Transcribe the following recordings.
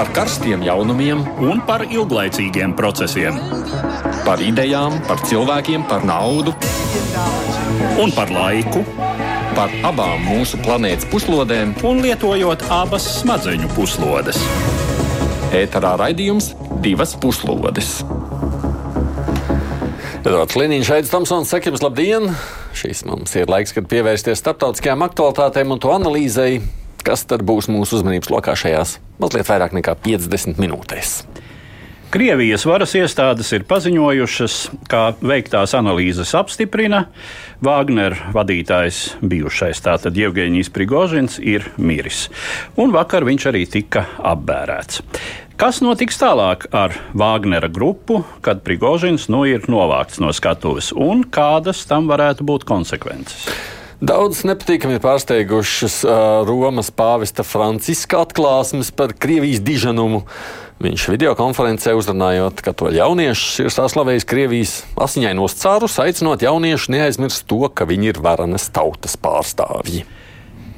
par karstiem jaunumiem un par ilglaicīgiem procesiem. Par idejām, par cilvēkiem, par naudu un par laiku. Par abām mūsu planētas puslodēm, un lietojot abas smadzeņu puslodes. Ēterā raidījums divas puslodes. Edvards Liniņš, Aits Tomsons, saka jums labdien! Šis mums ir laiks, kad pievērsties starptautiskajām aktualitātēm un to analīzei, kas tad būs mūsu uzmanības lokā šajās mazliet vairāk nekā 50 minūtēs. Krievijas varas iestādes ir paziņojušas, ka veiktās analīzes apstiprina, Wagner vadītājs bijušais tātad Jevģīnijas Prigožins ir miris, un vakar viņš arī tika apbērēts. Kas notiks tālāk ar Vāgnera grupu, kad Prigožins nu ir novākts no skatuves, un kādas tam varētu būt konsekvences? Daudz nepatīkami ir pārsteigušas Romas pāvesta Franciska atklāsmes par Krievijas diženumu. Viņš video konferencē uzrunājot katoļu jauniešus ir saslavējis Krievijas asiņainos cārus, aicinot jauniešus neaizmirst to, ka viņi ir varenas tautas pārstāvji.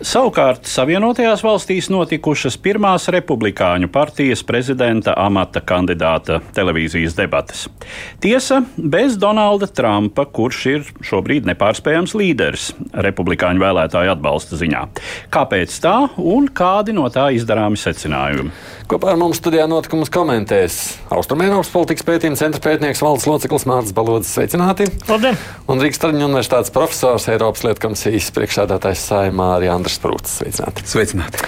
Savukārt Savienotajās valstīs notikušas pirmās republikāņu partijas prezidenta amata kandidāta televīzijas debates. Tiesa, bez Donalda Trumpa, kurš ir šobrīd nepārspējams līderis republikāņu vēlētāju atbalsta ziņā. Kāpēc tā un kādi no tā izdarāmi secinājumi? Kopā ar mums studijā notikumus komentēs Austrumēropas politikas pētījuma centra pētnieks valdes loceklis Mārcis Balodis. Sveicināti! Labdien! Un Rīgas Traģiņu universitātes profesors Eiropas lietu komisijas priekšsēdētājs Saimā arī Andris Prūts. Sveicināti! Sveicināti.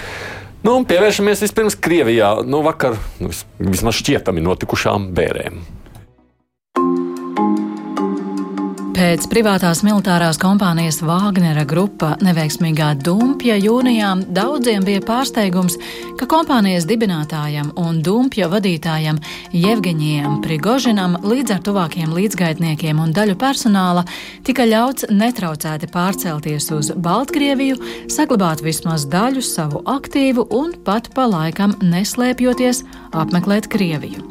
Nu, pievēršamies vispirms Krievijā. Nu, vakar nu, vismaz šķietami notikušām bērēm. Pēc privātās militārās kompānijas Vāgnera grupa neveiksmīgā dumpja jūnijā daudziem bija pārsteigums, ka kompānijas dibinātājam un dumpja vadītājam Jevgeņijam Prigožinam līdz ar tuvākiem līdzgaitniekiem un daļu personāla tika ļauts netraucēti pārcelties uz Baltkrieviju, saglabāt vismaz daļu savu aktīvu un pat pa laikam neslēpjoties apmeklēt Krieviju.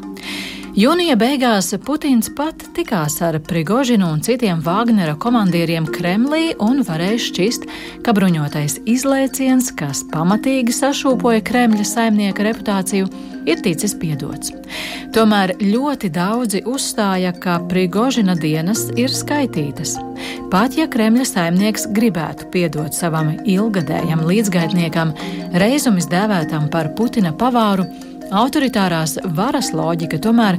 Jūnija beigās Putins pat tikās ar Prigožinu un citiem Vāgnera komandieriem Kremlī un varēja šķist, ka bruņotais izlaiciens, kas pamatīgi sašūpoja Kremļa saimnieka reputāciju, ir ticis piedots. Tomēr ļoti daudzi uzstāja, ka Prigožina dienas ir skaitītas. Pat ja Kremļa saimnieks gribētu piedot savam ilgadējam līdzgaitniekam, reizumis dēvētam par Putina pavāru, Autoritārās varas loģika tomēr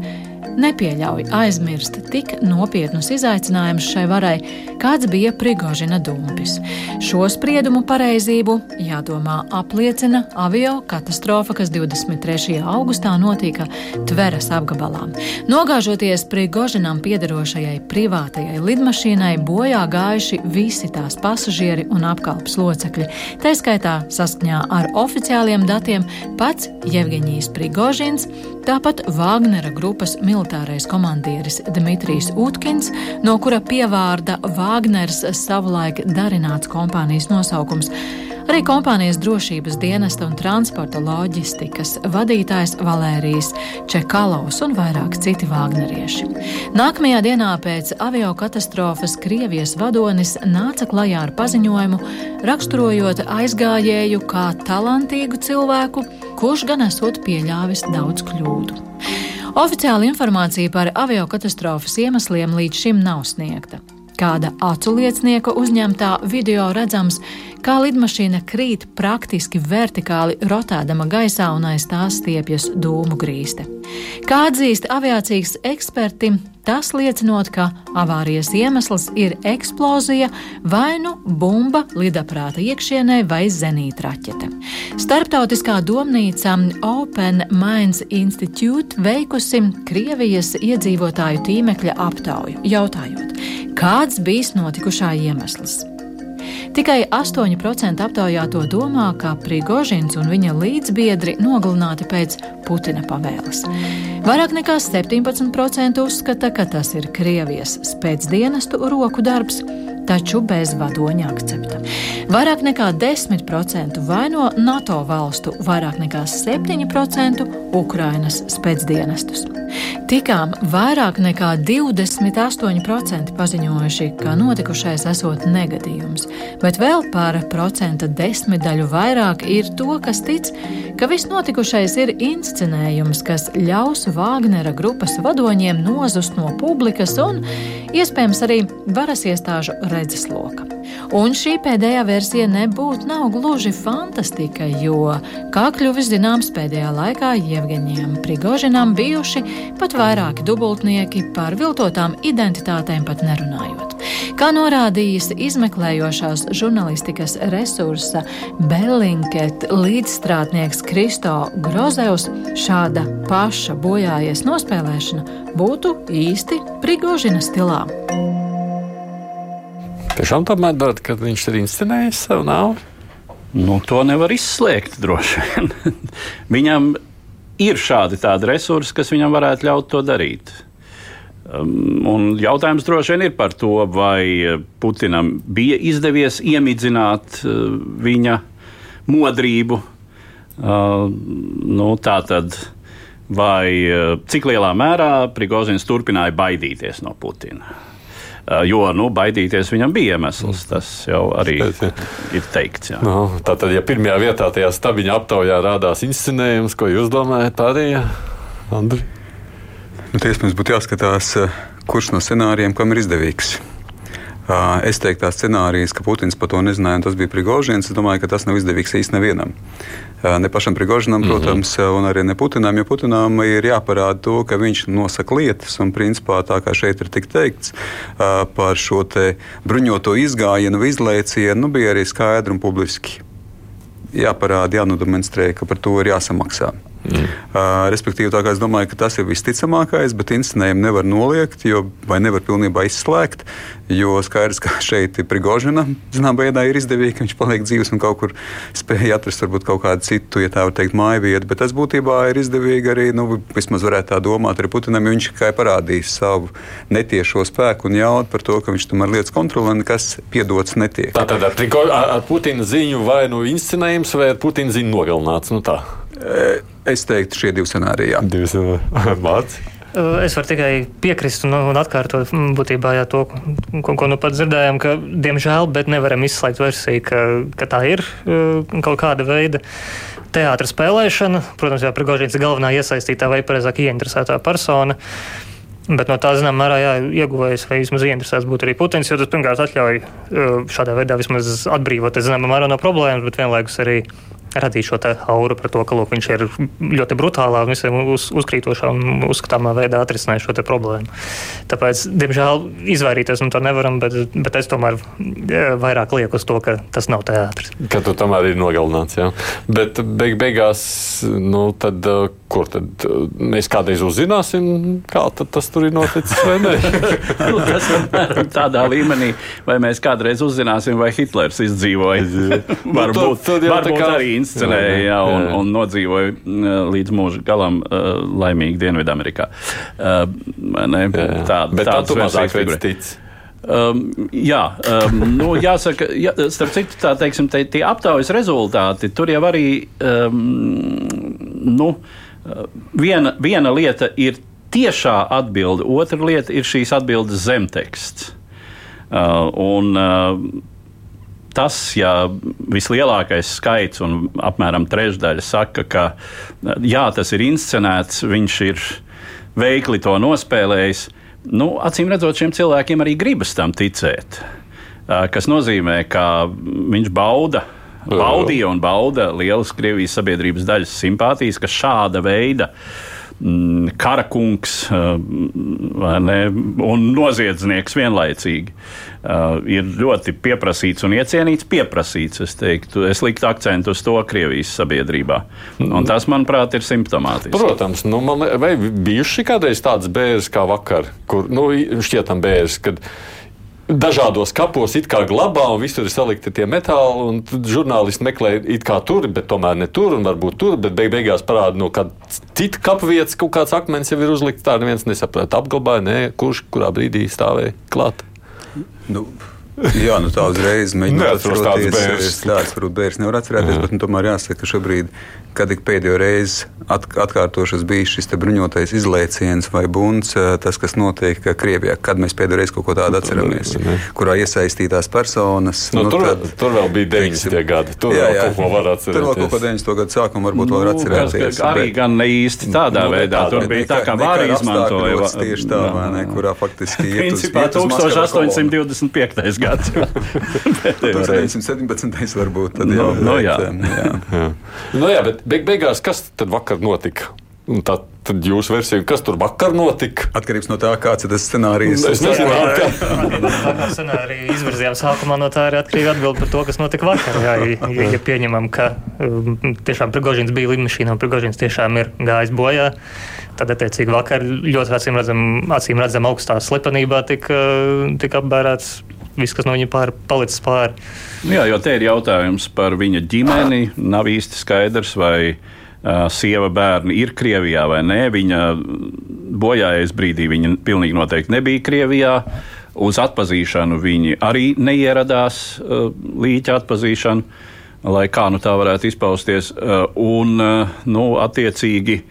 nepieļauj aizmirst tik nopietnus izaicinājumus šai varai, kāds bija Prigožina dumpis. Šo spriedumu pareizību, jādomā, apliecina avio katastrofa, kas 23. augustā notika Tveres apgabalā. Nogāžoties Prigožinam piederošajai privātajai lidmašīnai, bojā gājuši visi tās pasažieri un apkalpes locekļi. Tā skaitā saskaņā ar oficiāliem datiem pats Jevgeņijs Prigožins, tāpat Vāgnera grupas militārais komandieris Dmitrijs Utkins, no kura pievārda Vāgners savulaik darināts kompānijas nosaukums. Arī kompānijas drošības dienesta un transporta loģistikas vadītājs Valērijas Čekalovs un vairāk citi vāgnerieši. Nākamajā dienā pēc avio katastrofas Krievijas vadonis nāca klajā ar paziņojumu, raksturojot aizgājēju kā talantīgu cilvēku, kurš gan esot pieļāvis daudz kļūdu. Oficiāla informācija par avio katastrofas iemesliem līdz šim nav sniegta. Kāda acu liecinieka uzņemtā video redzams, kā lidmašīna krīt praktiski vertikāli rotēdama gaisā un aiz tās stiepjas dūmu grīste. Kā atzīst aviācijas eksperti, tas liecinot, ka avārijas iemesls ir eksplozija vai nu bumba lidaprāta iekšienē vai zenītraķete. Starptautiskā domnīca Open Minds Institute veikusi Krievijas iedzīvotāju tīmekļa aptauju, jautājot, kāds bijis notikušā iemesls. Tikai 8% aptaujāto domā, ka Prigožins un viņa līdzbiedri nogalināti pēc Putina pavēles. Vairāk nekā 17% uzskata, ka tas ir Krievijas spēcdienestu roku darbs, taču bez vadoņa akcepta. Vairāk nekā 10% vaino NATO valstu, vairāk nekā 7% Ukrainas spēcdienestus. Tikām vairāk nekā 28% paziņojuši, ka notikušais esot negadījums, bet vēl par procenta desmitdaļu vairāk ir to, kas tic, ka viss notikušais ir inscenējums, kas ļaus Vāgnera grupas vadoņiem nozust no publikas un iespējams arī varas iestāžu redzesloka. Un šī pēdējā versija nebūtu nav gluži fantastika, jo, kā kļuvis zināms pēdējā laikā, Jevgeņiem Prigožinam bijuši pat vairāki dubultnieki par viltotām identitātēm pat nerunājot. Kā norādījis izmeklējošās žurnālistikas resursa Bellingcat līdzstrādnieks Kristo Grozevs, šāda paša bojājies nospēlēšana būtu īsti Prigožina stilā. Tiešām tomēr darat, kad viņš ir inscenējis savu nāvi? Nu, to nevar izslēgt droši vien. viņam ir šādi tādi resursi, kas viņam varētu ļaut to darīt. Um, un jautājums droši vien ir par to, vai Putinam bija izdevies iemidzināt uh, viņa modrību. Uh, nu, tā tad, vai uh, cik lielā mērā Prigozins turpināja baidīties no Putina? Jo nu, baidīties viņam bija iemesls. Tas jau arī ir teikts. Jā. Nu, tātad, ja pirmajā vietā tajā stabiņa aptaujā rādās inscenējums, ko jūs domājat pārējie? Andri? Nu, Iespējams, būtu jāskatās, kurš no scenārijiem kam ir izdevīgs. Es teiktu, tā scenārijas, ka Putins par to nezināja, un tas bija Prigožins. Es domāju, ka tas nav izdevīgs īstenībā nevienam. Ne pašam Prigožinam, mm -hmm. protams, un arī ne Putinam, jo Putinam ir jāparāda to, ka viņš nosaka lietas, un principā tā kā šeit ir tik teikts par šo te bruņoto izgājienu, izlēcienu, nu, bija arī skaidri un publiski jāparāda, jānodemonstrē, ka par to ir jāsamaksā. Mm. Uh, respektīvi, tā kā es domāju, ka tas ir visticamākais, bet inscenējumu nevar noliegt, jo, vai nevar pilnībā izslēgt. Jo skaidrs, ka šeit ir Prigožina, zinām, veidā ir izdevīgi, ka viņš paliek dzīves un kaut kur spēja atrast varbūt kaut kādu citu, ja tā var teikt, māju vietu. Bet tas būtībā ir izdevīgi arī, nu, vismaz varētu tā domāt arī Putinam, jo viņš tikai parādīs savu netiešo spēku un jautājumu par to, ka viņš tomēr lietas kontrolē, nekas piedots netiek. Tātad ar, ar Putina ziņu vai nu inscenējums, vai ar Putina ziņu nogalināts. Nu tā. Es teiktu, šie divi scenāriji. Divi scenāriji. Es varu tikai piekrist un, un atkārtot mm, būtībā jā, to, ko, ko nu pat dzirdējām, ka, diemžēl, bet nevaram izslēgt versiju, ka, ka tā ir kaut kāda veida teātris spēlēšana. Protams, jau Prigožins ir galvenā iesaistītā vai precīzāk ieinteresētā persona. Bet no tā, zināmā mērā, jā, ieguvējis vai vismaz ieinteresēts būtu arī Putins, jo tas pirmkārt atļauj šādā veidā vismaz atbrīvoties zināmā mērā no problēmas, bet vienlaikus arī radīt šo auru par to, ka lūk, viņš ir ļoti brutālā, visiem uz, uzkrītošā un uzskatāmā veidā atrisinājis šo problēmu. Tāpēc, diemžēl, izvairīties no tā nevaram, bet, bet es tomēr vairāk lieku uz to, ka tas nav teātris. Ka tu tomēr ir nogalināts, jā. Bet beig beigās, nu, tad, kur tad mēs kādreiz uzzināsim, kā tas tur ir noticis vai nē? nu, tas ir tādā līmenī, vai mēs kādreiz uzzināsim, vai Hitlers izdzīvoja. varbūt, nu, tad, tad varbūt kā... arī inscenēja jā, un, un nodzīvoja mm, līdz mūža galam uh, laimīgi Dienvidamerikā. Uh, ne, tā, Bet tā tu mazāk tic. Um, jā, um, nu, jāsaka, jā, starp citu, tā teiksim, te, tie aptaujas rezultāti, tur jau arī um, nu, viena, viena lieta ir tiešā atbilde, otra lieta ir šīs atbildes zemteksts. Uh, un, uh, tas, ja vislielākais skaits, un apmēram trešdaļa saka, ka jā, tas ir inscenēts, viņš ir veikli to nospēlējis, nu, acīm redzot, šiem cilvēkiem arī gribas tam ticēt. Kas nozīmē, ka viņš bauda baudīja un bauda lielas Krievijas sabiedrības daļas simpātijas, ka šāda veida mm, karakungs ne, un noziedznieks vienlaicīgi uh, ir ļoti pieprasīts un iecienīts. Pieprasīts, es teiktu, es liktu akcentu uz to Krievijas sabiedrībā. Un tas, manuprāt, ir simptomātiski. Protams, nu, man, vai bijuši kādreiz tāds bērns kā vakar, kur nu, šķietam bērns, kad dažādos kapos it kā glabā, un visur ir salikti tie metāli, un žurnālisti meklē it kā tur, bet tomēr ne tur, un varbūt tur, bet beig beigās parāda, no kāda cita kapu vietas kaut kāds akmens jau ir uzlikts, tā neviens nesaprot, apglabāja, ne, kurš kurā brīdī stāvēja klāt. Nu, Jā, nu tā uzreiz mēģināt Neatceros tādus bērnus. Tāds varbūt bērns nevar atcerēties, bet nu, tomēr jāsaka, ka šobrīd, kad pēdējo reizi at, atkārtošas bija šis bruņotais izlaiciens vai bunts, eh, tas, kas notiek Krievijā, kad mēs pēdējo reizi kaut ko tādu atceramies, kurā iesaistītās personas. Nu, tur, tad- tur vēl bija 90. gadi. Tur Jā, vēl jā. kaut ko var Tur vēl kaut ko atcerēties. 90. gadu sākumu varbūt vēl var Nu, atcerēties. kas- Arī bet- gan ne īsti tādā Nu, veidā. tādā Tur bija tā, kā nekā izmantoja. Tieši tā, vai ne, kurā faktiski uz- Principā iet uz Maskavas kolonu. 1825. gads. Pēdējo Tas reizi. 917. varbūt. Tad, Nu, jā, nu, bet, jā. um, jā. Jā. Nu, jā, bet beig beigās, kas tad vakar notika? Tā tad jūsu versija, kas tur vakar notika? Atkarīgs no tā, kāds ir tas scenārijs. Es nezinu, kā. Tā scenārija izvirzījām sākumā no tā arī atkarīga atbilde par to, kas notika vakar. Jā, ja, ja, ja pieņemam, ka um, tiešām Prigožins bija lidmašīnā un Prigožins tiešām ir gājis bojā, tad attiecīgi vakar ļoti acīm redzam, acīm redzam augstā slepenībā tika, tika apbērēts viss, kas no viņa pār, palicis pāri. Jā, jo te ir jautājums par viņa ģimeni. Nav īsti skaidrs, vai uh, sieva bērni ir Krievijā vai nē. Viņa bojājas brīdī viņa pilnīgi noteikti nebija Krievijā. Uz atpazīšanu viņi arī neieradās, uh, līķa atpazīšanu, lai kā nu tā varētu izpausties. Uh, un, uh, nu, attiecīgi,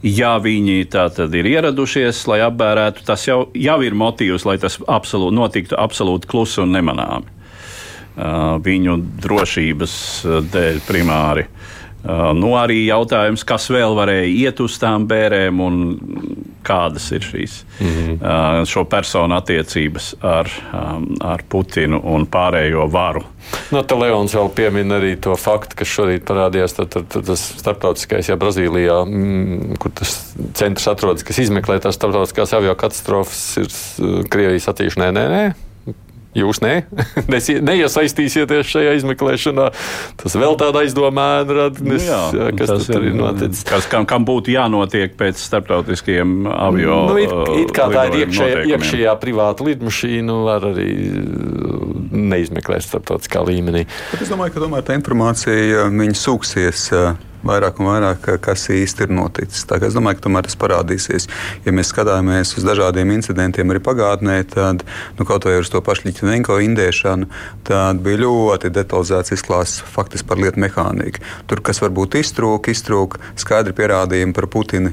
Ja viņi tā tad ir ieradušies, lai apbērētu, tas jau, jau ir motīvs, lai tas absolūti, notiktu absolūti klusi un nemanāmi. Viņu drošības dēļ primāri. Uh, nu, arī jautājums, kas vēl varēja iet uz tām bērēm un kādas ir šīs mm -hmm. šo personu attiecības ar, um, ar Putinu un pārējo varu. Nu, te Leons vēl piemin arī to faktu, kas šorīt parādījās. Tad, tad, tad tas starptautiskais, ja Brazīlijā, mm, kur tas centrs atrodas, kas izmeklē tās starptautiskās avio katastrofas, ir Krievijas attīstīšanai. Nē, nē. Jūs ne, neiesaistīsieties šajā izmeklēšanā. Tas vēl tāda aizdomēna radīs, jā, kas tas tur ir noticis. Kas, kam, kam būtu jānotiek pēc starptautiskiem avio Nu, it, it kā tā ir iekšējā, iekšējā privāta lidmašīna, var arī uh, neizmeklēt starptautiskā līmenī. Bet es domāju, ka tomēr tā informācija viņa sūksies. ā, Vairāk un vairāk, kas īsti ir noticis. Tā Es domāju, ka tomēr tas parādīsies. Ja mēs skatāmies uz dažādiem incidentiem arī pagātnē, tad nu, kaut vai uz to pašu Liķinenko indēšanu, tad bija ļoti detalizēts izklāsts faktiski par lietu mehāniku. Tur, kas varbūt iztrūka, iztrūka skaidri pierādījumi par Putinu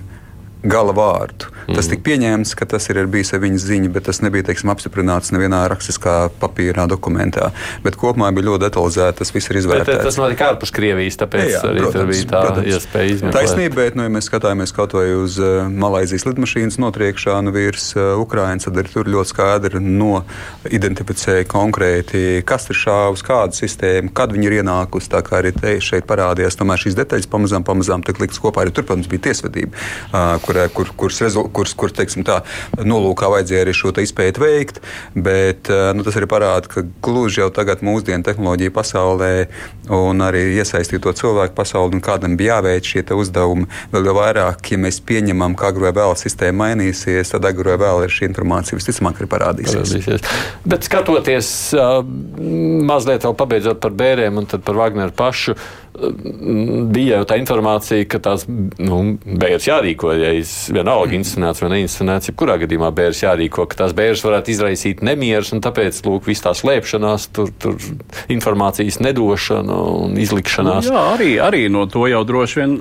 gala vārdu. Tas tika pieņemts, ka tas ir bijis ar viņas ziņu, bet tas nebija teiksim, apstiprināts nevienā rakstiskā papīrā dokumentā. Bet kopumā bija ļoti detalizēti, tas viss ir Bet, izvērtēts. tas notika ārpus Krievijas, tāpēc Jā, arī tur bija tā iespēja izmeklēt. Taisnība, bet, nu, ja mēs skatāmies kaut vai uz uh, Malaisijas lidmašīnas notriekšanu virs uh, Ukrainas, tad arī tur ļoti skaidri noidentificēja konkrēti, kas ir šāvis, kāda sistēma, kad viņi ir ienākusi. Tā kā arī te šeit parādījās, tomēr šīs detaļas pamazām, pamazām tiek liktas kopā. Arī tur, protams, bija tiesvedība, uh, kur, kur, kuras, kuras, kur, teiksim, tā nolūkā vajadzēja arī šo izpēti veikt. Bet uh, nu, tas arī parāda, ka gluži jau tagad mūsdienu tehnoloģiju pasaulē un arī iesaistīto cilvēku pasauli un kādam bija jāveic šie uzdevumi. Vēl jau vairāk, ja mēs pieņemam, ka vai vēl sistēma mainīsies, tad vai vēl ir šī informācija visticamāk arī parādīsies. Parādīsies. Bet skatoties, uh, mazliet vēl pabeidzot par bērniem un tad par Wagneru pašu, bija jau tā informācija, ka tās nu, bērns jārīkojas. Vienalga, inscenēts vai neinscenēts, jebkurā gadījumā bērns jārīko, ka tās bērns varētu izraisīt nemierus, un tāpēc, lūk, viss tā slēpšanās, tur, tur informācijas nedošana un izlikšanās. Jā, arī, arī no to jau droši vien.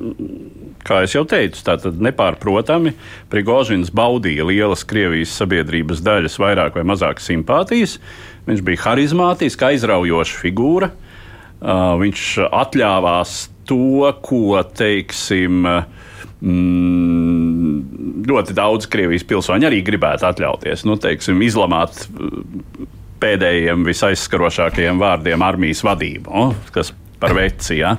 Kā jau teicu, tātad nepārprotami Prigožins baudīja lielas Krievijas sabiedrības daļas, vairāk vai mazāk simpātijas. Viņš bija harizmātisks, aizraujoša figūra. Uh, viņš atļāvās to, ko, teiksim, mm, ļoti daudz Krievijas pilsoņu arī gribētu atļauties. Nu, teiksim, izlamāt uh, pēdējiem visaizskarošākajiem vārdiem armijas vadību, nu, kas par veci. Ja?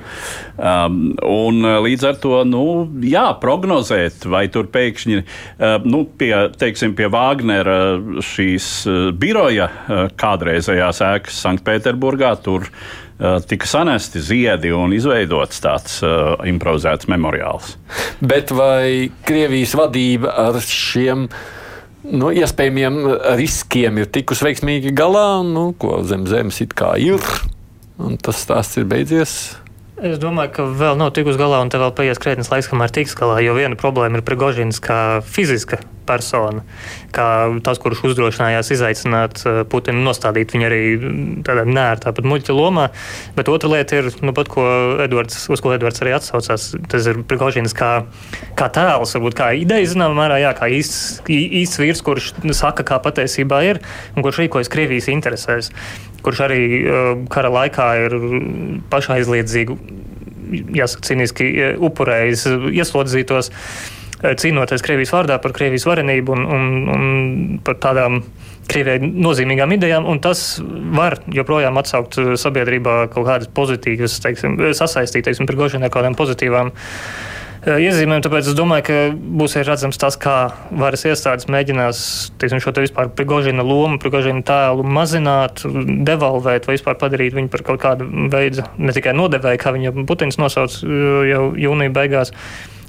Um, un uh, līdz ar to, nu, jā, prognozēt, vai tur pēkšņi, uh, nu, pie, teiksim, pie Vāgnera šīs uh, biroja uh, kādreizējās ēkas Sanktpēterburgā, tur uh, tika sanesti ziedi un izveidots tāds uh, improvizēts memoriāls. Bet vai Krievijas vadība ar šiem nu, iespējamiem riskiem ir tikusi veiksmīgi galā, nu, ko zem zemes it kā ir? Un tas stāsts ir beidzies Es domāju, ka vēl nav tikus galā, un te vēl paies krietnes laiks, kamēr tiks galā. Jo viena problēma ir Prigožins kā fiziska persona, kā tas, kurš uzdrošinājās izaicināt eh, Putinu, nostādīt viņu arī tādā nērtā, pat muļķa lomā. Bet otra lieta ir, nu, pat, ko Edvards, uz ko Edvards arī atsaucās, tas ir Prigožins kā, kā tēls, varbūt kā ideja, zināmā mērā, jā, kā īsts, īsts vīrs, kurš saka, kā patiesībā ir, un kurš rīkojas Krievijas interesēs kurš arī uh, kara laikā ir pašaizliedzīgu, jāsaka, cīniski upurējis ieslodzītos, cīnoties Krievijas vārdā par Krievijas varenību un, un, un par tādām. Krievijai nozīmīgām idejām, un tas var joprojām atsaukt sabiedrībā kaut kādas pozitīvas, teiksim, sasaistīt, teiksim, Prigožinā kaut kādām pozitīvām uh, iezīmēm. Tāpēc es domāju, ka būs redzams tas, kā varas iestādes mēģinās teiksim, šo te vispār Prigožina lomu, Prigožina tēlu mazināt, devalvēt vai vispār padarīt viņu par kaut kādu veidu ne tikai nodevēju, kā viņa Putins nosauc jau jūnija beigās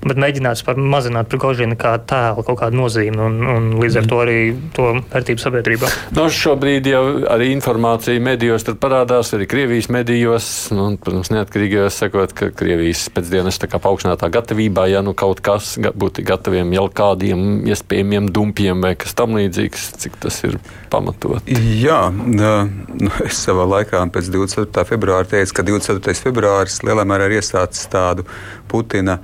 bet mēģināts mazināt Prigožina kā tēlu kaut kādu nozīmi un, un līdz ar to arī to vērtību sabiedrībā. No nu, šobrīd jau arī informācija medijos parādās, arī Krievijas medijos, nu, protams, neatkarīgajos sakot, ka Krievijas pēcdienas paaugstinātā gatavībā, ja nu kaut kas būtu gataviem jau kādiem iespējamiem dumpiem vai kas tam līdzīgs, cik tas ir pamatot. Jā, nu, es savā laikā pēc 24. februāra teicu, ka 24. februāris lielā mērā ir iesācis tādu Putina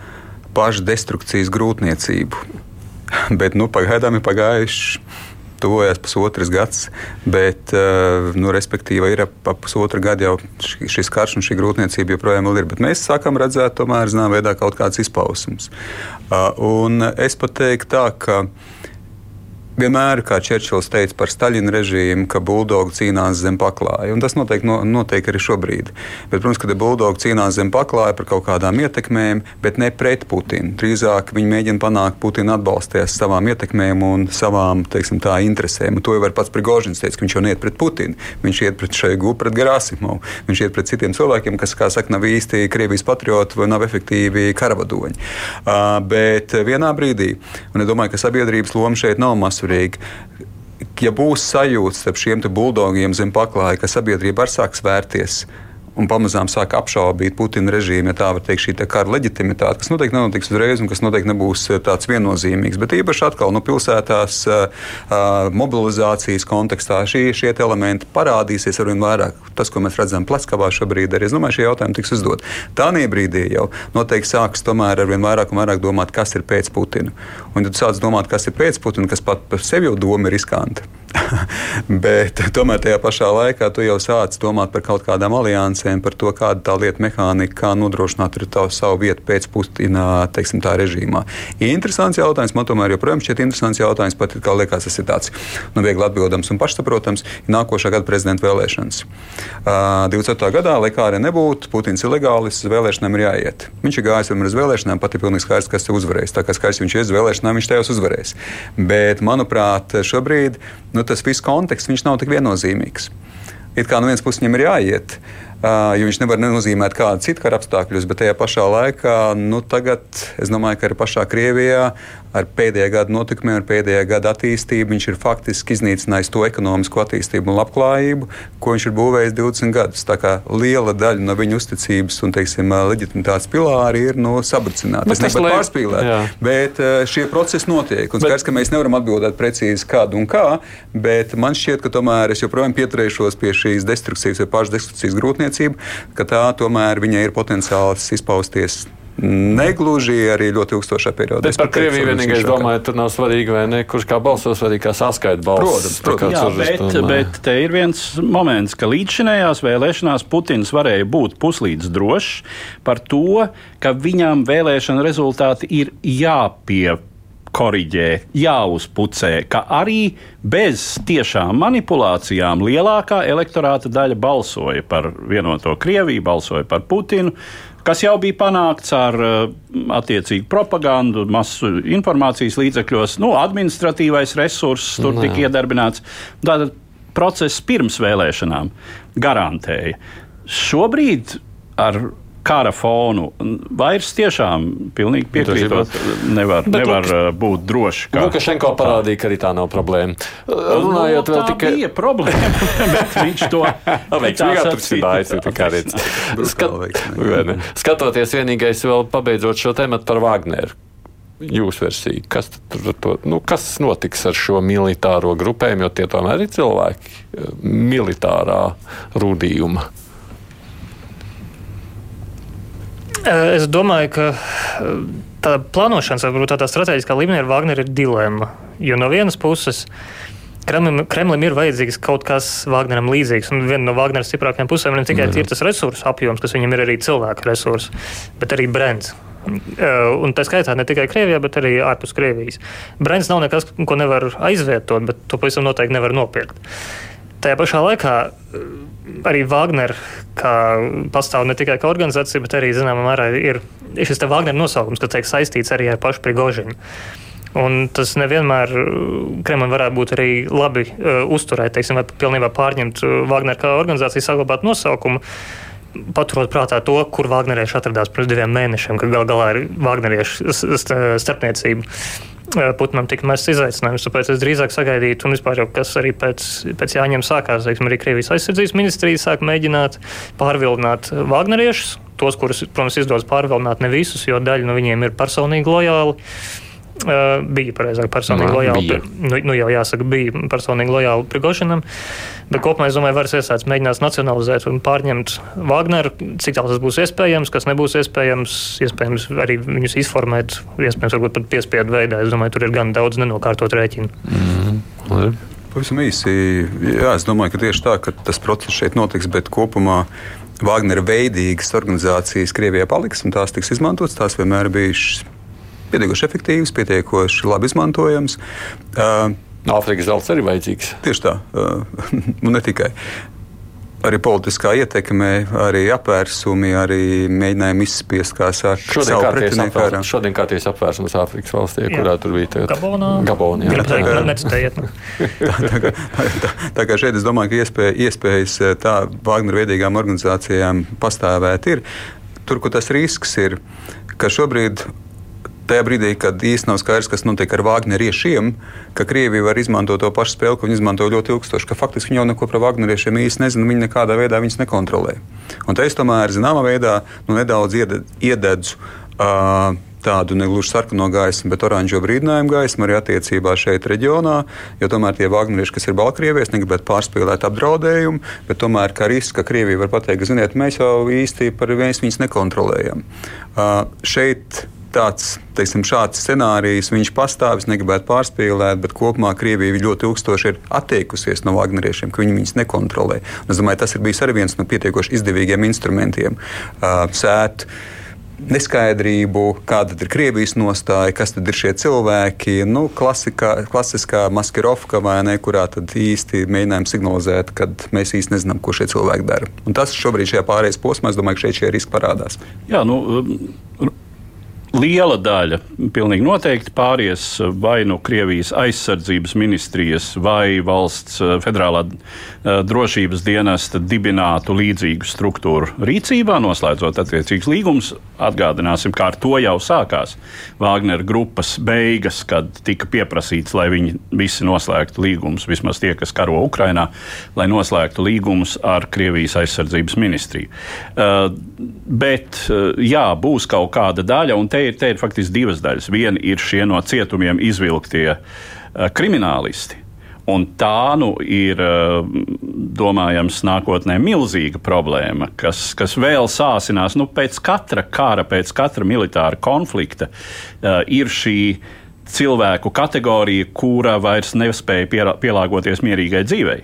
pašdestrukcijas grūtniecību. Bet nu, pagaidām ir pagājuši tuvojas pusotrs gads, bet, eh, nu, respektīvi, ir ap pusotru gadu jau šis karš un šī grūtniecība joprojām ir. Bet mēs sākam redzēt, tomēr, zināmā veidā, kaut kādas izpausmes. Un es pat teiktu tā, ka Vienmēr, kā Čērčils teica par Staļina režīmu, ka buldogi cīnās zem paklāja. Un tas notiek, no, notiek arī šobrīd. Bet, protams, ka buldogi cīnās zem paklāja par kaut kādām ietekmēm, bet ne pret Putinu. Drīzāk viņi mēģina panākt Putina atbalsties savām ietekmēm un savām teiksim, tā, interesēm. Un to jau var pats Prigožins teikt, ka viņš jau neiet pret Putinu. Viņš iet pret Šeigu, pret Gerasimovu. Viņš iet pret citiem cilvēkiem, kas, kā saka, nav īsti Krievijas patrioti vai nav efektīvi karavadoņi. Uh, bet vienā brīdī, un es domāju, ka sabiedrības loma šeit nav masu raksturīgi. Ja būs sajūta starp šiem buldogiem zem paklāja, ka sabiedrība arī sāks vērties un pamazām sāk apšaubīt Putina režīmu, ja tā var teikt, šī kara leģitimitāte, kas noteikti nenotiks uzreiz un kas noteikti nebūs eh, tāds viennozīmīgs. Bet īpaši atkal no nu, pilsētās uh, mobilizācijas kontekstā šie, šie elementi parādīsies arvien vairāk. Tas, ko mēs redzam Plaskavā šobrīd, arī es domāju, šie jautājumi tiks uzdot. Tādā brīdī jau noteikti sāks tomēr arvien vairāk un vairāk domāt, kas ir pēc Putina. Un tad sāc domāt, kas ir pēc Putina, kas pat par sevi jau doma ir riskanta. Bet tomēr tajā pašā laikā tu jau sāc domāt par kaut kādām aliansēm, par to, kāda tā lieta mehānika, kā nodrošināt savu vietu pēc Putina teiksim, režīmā. Interesants jautājums, man tomēr joprojām šķiet interesants jautājums, pat kā liekas, tas ir tāds nu, viegli atbildams un pašsaprotams, ir nākošā gada prezidenta vēlēšanas. Uh, 24. gadā, lai kā arī nebūtu, Putins ir legālis, uz vēlēšanām ir jāiet. Viņš ir gājis uz vēlēšanām, pat ir pilnīgi skaidrs, kas te uzvarēs. Tā kā skaidrs viņš ies uz vēlēšanām, viņš tajās uzvarēs. Bet, manuprāt, šobrīd nu, tas viss konteksts nav tik viennozīmīgs. It kā no vienas puses viņam ir jāiet, jo viņš nevar nenozīmēt kādu citu kara apstākļus, bet tajā pašā laikā, nu, tagad es domāju, ka arī pašā Krievijā ar pēdējā gada notikumiem, ar pēdējā gada attīstību, viņš ir faktiski iznīcinājis to ekonomisko attīstību un labklājību, ko viņš ir būvējis 20 gadus. Tā kā liela daļa no viņa uzticības un teiksim, leģitimitātes pilāri ir no sabrucināti. Tas nevar pārspīlēt, jā. bet šie procesi notiek. Un skaidrs, ka mēs nevaram atbildēt precīzi, kādu un kā, bet man šķiet, ka tomēr es joprojām pieturēšos pie šīs destrukcijas vai pašdestrukcijas grūtniecību, ka tā tomēr viņai ir potenciāls izpausties Negluži arī ļoti ilgstošā periodā. Es par Krieviju vienīgais domāju, tur nav svarīgi, vai ne, kurš kā balsos, vai arī kā saskaita balsos. Protams, protams. Jā, bet, un, bet te ir viens moments, ka līdzšinējās vēlēšanās Putins varēja būt puslīdz drošs par to, ka viņam vēlēšana rezultāti ir jāpie jākoriģē, jāuzpucē, ka arī bez tiešām manipulācijām lielākā elektorāta daļa balsoja par vienoto Krieviju, balsoja par Putinu kas jau bija panākts ar uh, attiecīgu propagandu, masu informācijas līdzekļos, nu, administratīvais resurss tur Nā. tika iedarbināts. Tātad process pirms vēlēšanām garantēja. Šobrīd ar kara fonu. Vairs tiešām pilnīgi piekrītot, nevar, Bet nevar Luk- būt droši. ka- Lukašenko parādīja, ka arī tā nav problēma. Runājot nu, vēl tikai. bija problēma, bet viņš to. Brutāli Skat? Skatoties vienīgais vēl pabeidzot šo tematu par Wagneru. Jūsu versija, kas, to, nu, kas notiks ar šo militāro grupējumu, jo tie tomēr ir cilvēki militārā rūdījuma. Es domāju, ka eh, tā plānošanas, varbūt tādā strateģiskā līmenī ar Wagneru ir dilemma. Jo no vienas puses Kremlim, Kremlim ir vajadzīgs kaut kas Wagneram līdzīgs. Un viena no Wagnera stiprākajām pusēm ne tikai ir tas resursu apjoms, kas viņam ir arī cilvēku resursi, bet arī brands. Uh, Un tā skaitā ne tikai Krievijā, bet arī ārpus Krievijas. Brands nav nekas, ko nevar aizvietot, bet to pavisam noteikti nevar nopirkt. Tajā pašā laikā arī Wagner, kā pastāv ne tikai kā organizācija, bet arī zināmā mērā ir šis Wagner nosaukums, kas tiek saistīts arī ar pašu Prigožinu. Un tas nevienmēr uh, Kremlim varētu būt arī labi uh, uzturēt, teiksim, vai pilnībā pārņemt uh, Wagner kā organizāciju, saglabāt nosaukumu. Paturot prātā to, kur Vāģnerieši atradās pirms diviem mēnešiem, kad gal galā ir st- starpniecība. Uh, Putnam tika mests izaicinājums, tāpēc es drīzāk sagaidītu, un vispār jau kas arī pēc, pēc jāņem sākās, teiksim, arī Krievijas aizsardzības ministrija sāk mēģināt pārvilināt Vāģneriešus. Tos, kurus, protams, izdodas pārvilināt ne visus, jo daļa no viņiem ir personīgi lojāli. Uh, bija pareizāk, personīgi Nā, lojāli. bija. Nu, nu jau jāsaka, bija personīgi lojāli Prigošinam. Bet kopumā es domāju, varas iestādes mēģinās nacionalizēt un pārņemt Wagneru, cik tālu tas būs iespējams, kas nebūs iespējams. Iespējams, arī viņus izformēt, iespējams, varbūt pat piespiedu veidā. Es domāju, tur ir gan daudz nenokārtot rēķinu. Pavisam īsi, jā, es domāju, ka tieši tā, ka tas process šeit notiks, bet kopumā Wagnera veidīgas organizācijas Krievijā paliks un tās tiks izmantotas. Tās vienmēr bijušas pietiekoši efektīvas, pietiekoši labi izmantojamas. Uh, Āfrikas zelts arī vajadzīgs. Tieši tā, uh, nu ne tikai. Arī politiskā ietekme, arī apvērsumi, arī mēģinājumi izspiest, kā saka, Šodien savu pretinieku ārā. apvērsums, šodien kārties apvērsums Āfrikas valstī, Jā. kurā tur bija tagad. Gabonā. Gabonā, jā. Tā- tā, kā, tā, tā kā šeit es domāju, ka iespēja, iespējas eh, tā Wagner veidīgām organizācijām pastāvēt ir. Tur, kur tas risks ir, ka šobrīd. Tajā brīdī, kad īstenībā nav skaidrs, kas notiek ar Wagneriešiem, ka Krievija var izmantot to pašu spēli, ko viņi izmanto ļoti ilgstoši, ka faktiski viņi jau neko par Wagneriešiem īsti nezina, viņi nekādā veidā viņus nekontrolē. Un te es tomēr zināmā veidā nu, nedaudz iede- iededzu uh, tādu negluži sarkano gaismu, bet oranžo brīdinājumu gaismu arī attiecībā šeit reģionā, jo tomēr tie Wagnerieši, kas ir Baltkrievijas, negribētu pārspīlēt apdraudējumu, bet tomēr kā risks, ka Krievija var pateikt, ziniet, mēs jau īsti par viens viņus nekontrolējam. Uh, šeit tāds, teiksim, šāds scenārijs, viņš pastāv, es negribētu pārspīlēt, bet kopumā Krievija ļoti ilgstoši ir atteikusies no Wagneriešiem, ka viņi viņus nekontrolē. Un es domāju, tas ir bijis arī viens no pietiekoši izdevīgiem instrumentiem. Uh, sēt, neskaidrību, kāda ir Krievijas nostāja, kas tad ir šie cilvēki. Nu, klasikā, klasiskā maskirovka vai ne, kurā tad īsti mēģinājām signalizēt, ka mēs īsti nezinām, ko šie cilvēki dara. Un tas šobrīd šajā pārējais posmā, es domāju, ka šeit šie riski parādās. Jā, nu, liela daļa pilnīgi noteikti pāries vai nu Krievijas aizsardzības ministrijas vai valsts uh, federālā uh, drošības dienesta dibinātu līdzīgu struktūru rīcībā, noslēdzot attiecīgus līgumus. Atgādināsim, kā ar to jau sākās Wagner grupas beigas, kad tika pieprasīts, lai viņi visi noslēgtu līgumus, vismaz tie, kas karo Ukrainā, lai noslēgtu līgumus ar Krievijas aizsardzības ministriju. Bet, jā, būs kaut kāda daļa, un te ir, te ir faktiski divas daļas. Viena ir šie no cietumiem izvilktie uh, kriminālisti. Un tā nu ir, uh, domājams, nākotnē milzīga problēma, kas, kas vēl sāsinās nu, pēc katra kara, pēc katra militāra konflikta. Uh, ir šī cilvēku kategorija, kura vairs nespēja pielā- pielāgoties mierīgai dzīvei.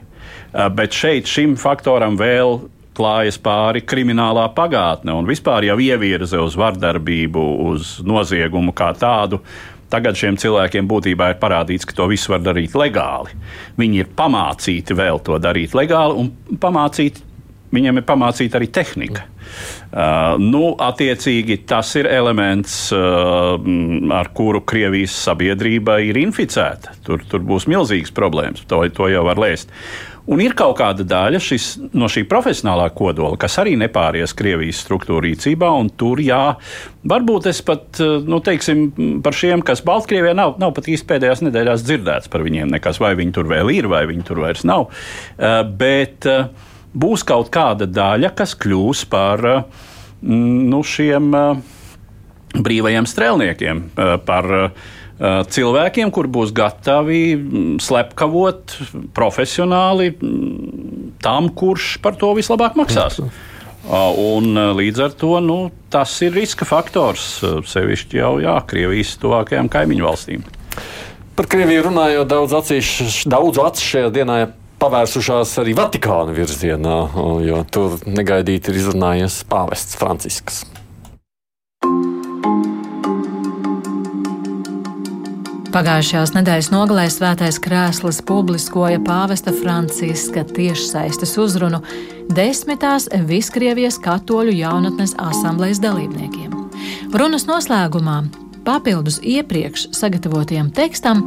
Bet šeit šim faktoram vēl klājas pāri kriminālā pagātne un vispār jau ievirze uz vardarbību, uz noziegumu kā tādu. Tagad šiem cilvēkiem būtībā ir parādīts, ka to visu var darīt legāli. Viņi ir pamācīti vēl to darīt legāli, un pamācīti, viņiem ir pamācīta arī tehnika. Uh, nu, attiecīgi, tas ir elements, uh, ar kuru Krievijas sabiedrība ir inficēta. Tur, tur būs milzīgas problēmas, to, to jau var lēst. Un ir kaut kāda daļa šis, no šī profesionālā kodola, kas arī nepāries Krievijas struktūra rīcībā. Tur, jā, varbūt es pat nu, teiksim, par šiem, kas Baltkrievijā nav, nav pat īsti pēdējās nedēļās dzirdēts par viņiem, nekas, vai viņi tur vēl ir, vai viņi tur vairs nav. Uh, bet uh, būs kaut kāda daļa, kas kļūs par uh, nu, šiem brīvajiem strēlniekiem, par Eh, cilvēkiem, kur būs gatavi mm, slepkavot profesionāli mm, tam, kurš par to vislabāk maksās. Eh, un eh, līdz ar to nu, tas ir riska faktors sevišķi jau jā, Krievijas tuvākajām kaimiņu valstīm. Par Krieviju runājot, daudz acis, daudz acis šajā dienā pavērsušās arī Vatikāna virzienā, jo tur negaidīti ir izrunājies pāvests Francisks. Pagājušajās nedēļas nogalē Svētais Krēsls publiskoja pāvesta Franciska tiešsaistes uzrunu desmitās Viskrievijas katoļu jaunatnes asamblejas dalībniekiem. Runas noslēgumā, papildus iepriekš sagatavotajam tekstam,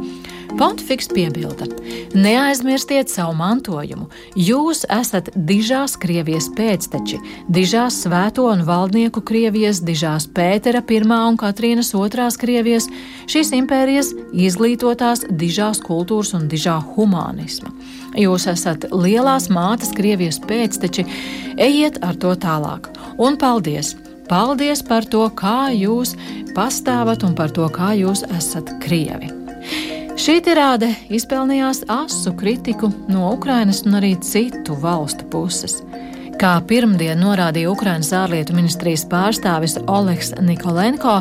Pontifiks piebilda: Neaizmirstiet savu mantojumu. Jūs esat dižās Krievijas pēcteči, dižās svēto un valdnieku Krievijas, dižās Pētera I un Katrīnas II Krievijas, šīs impērijas izglītotās dižās kultūras un dižā humānisma. Jūs esat lielās mātes Krievijas pēcteči, ejiet ar to tālāk. Un paldies! Paldies par to, kā jūs pastāvat un par to, kā jūs esat krievi. Šī tirāde izpelnījās asu kritiku no Ukrainas un arī citu valstu puses. Kā pirmdien norādīja Ukrainas ārlietu ministrijas pārstāvis Oleks Nikolenko,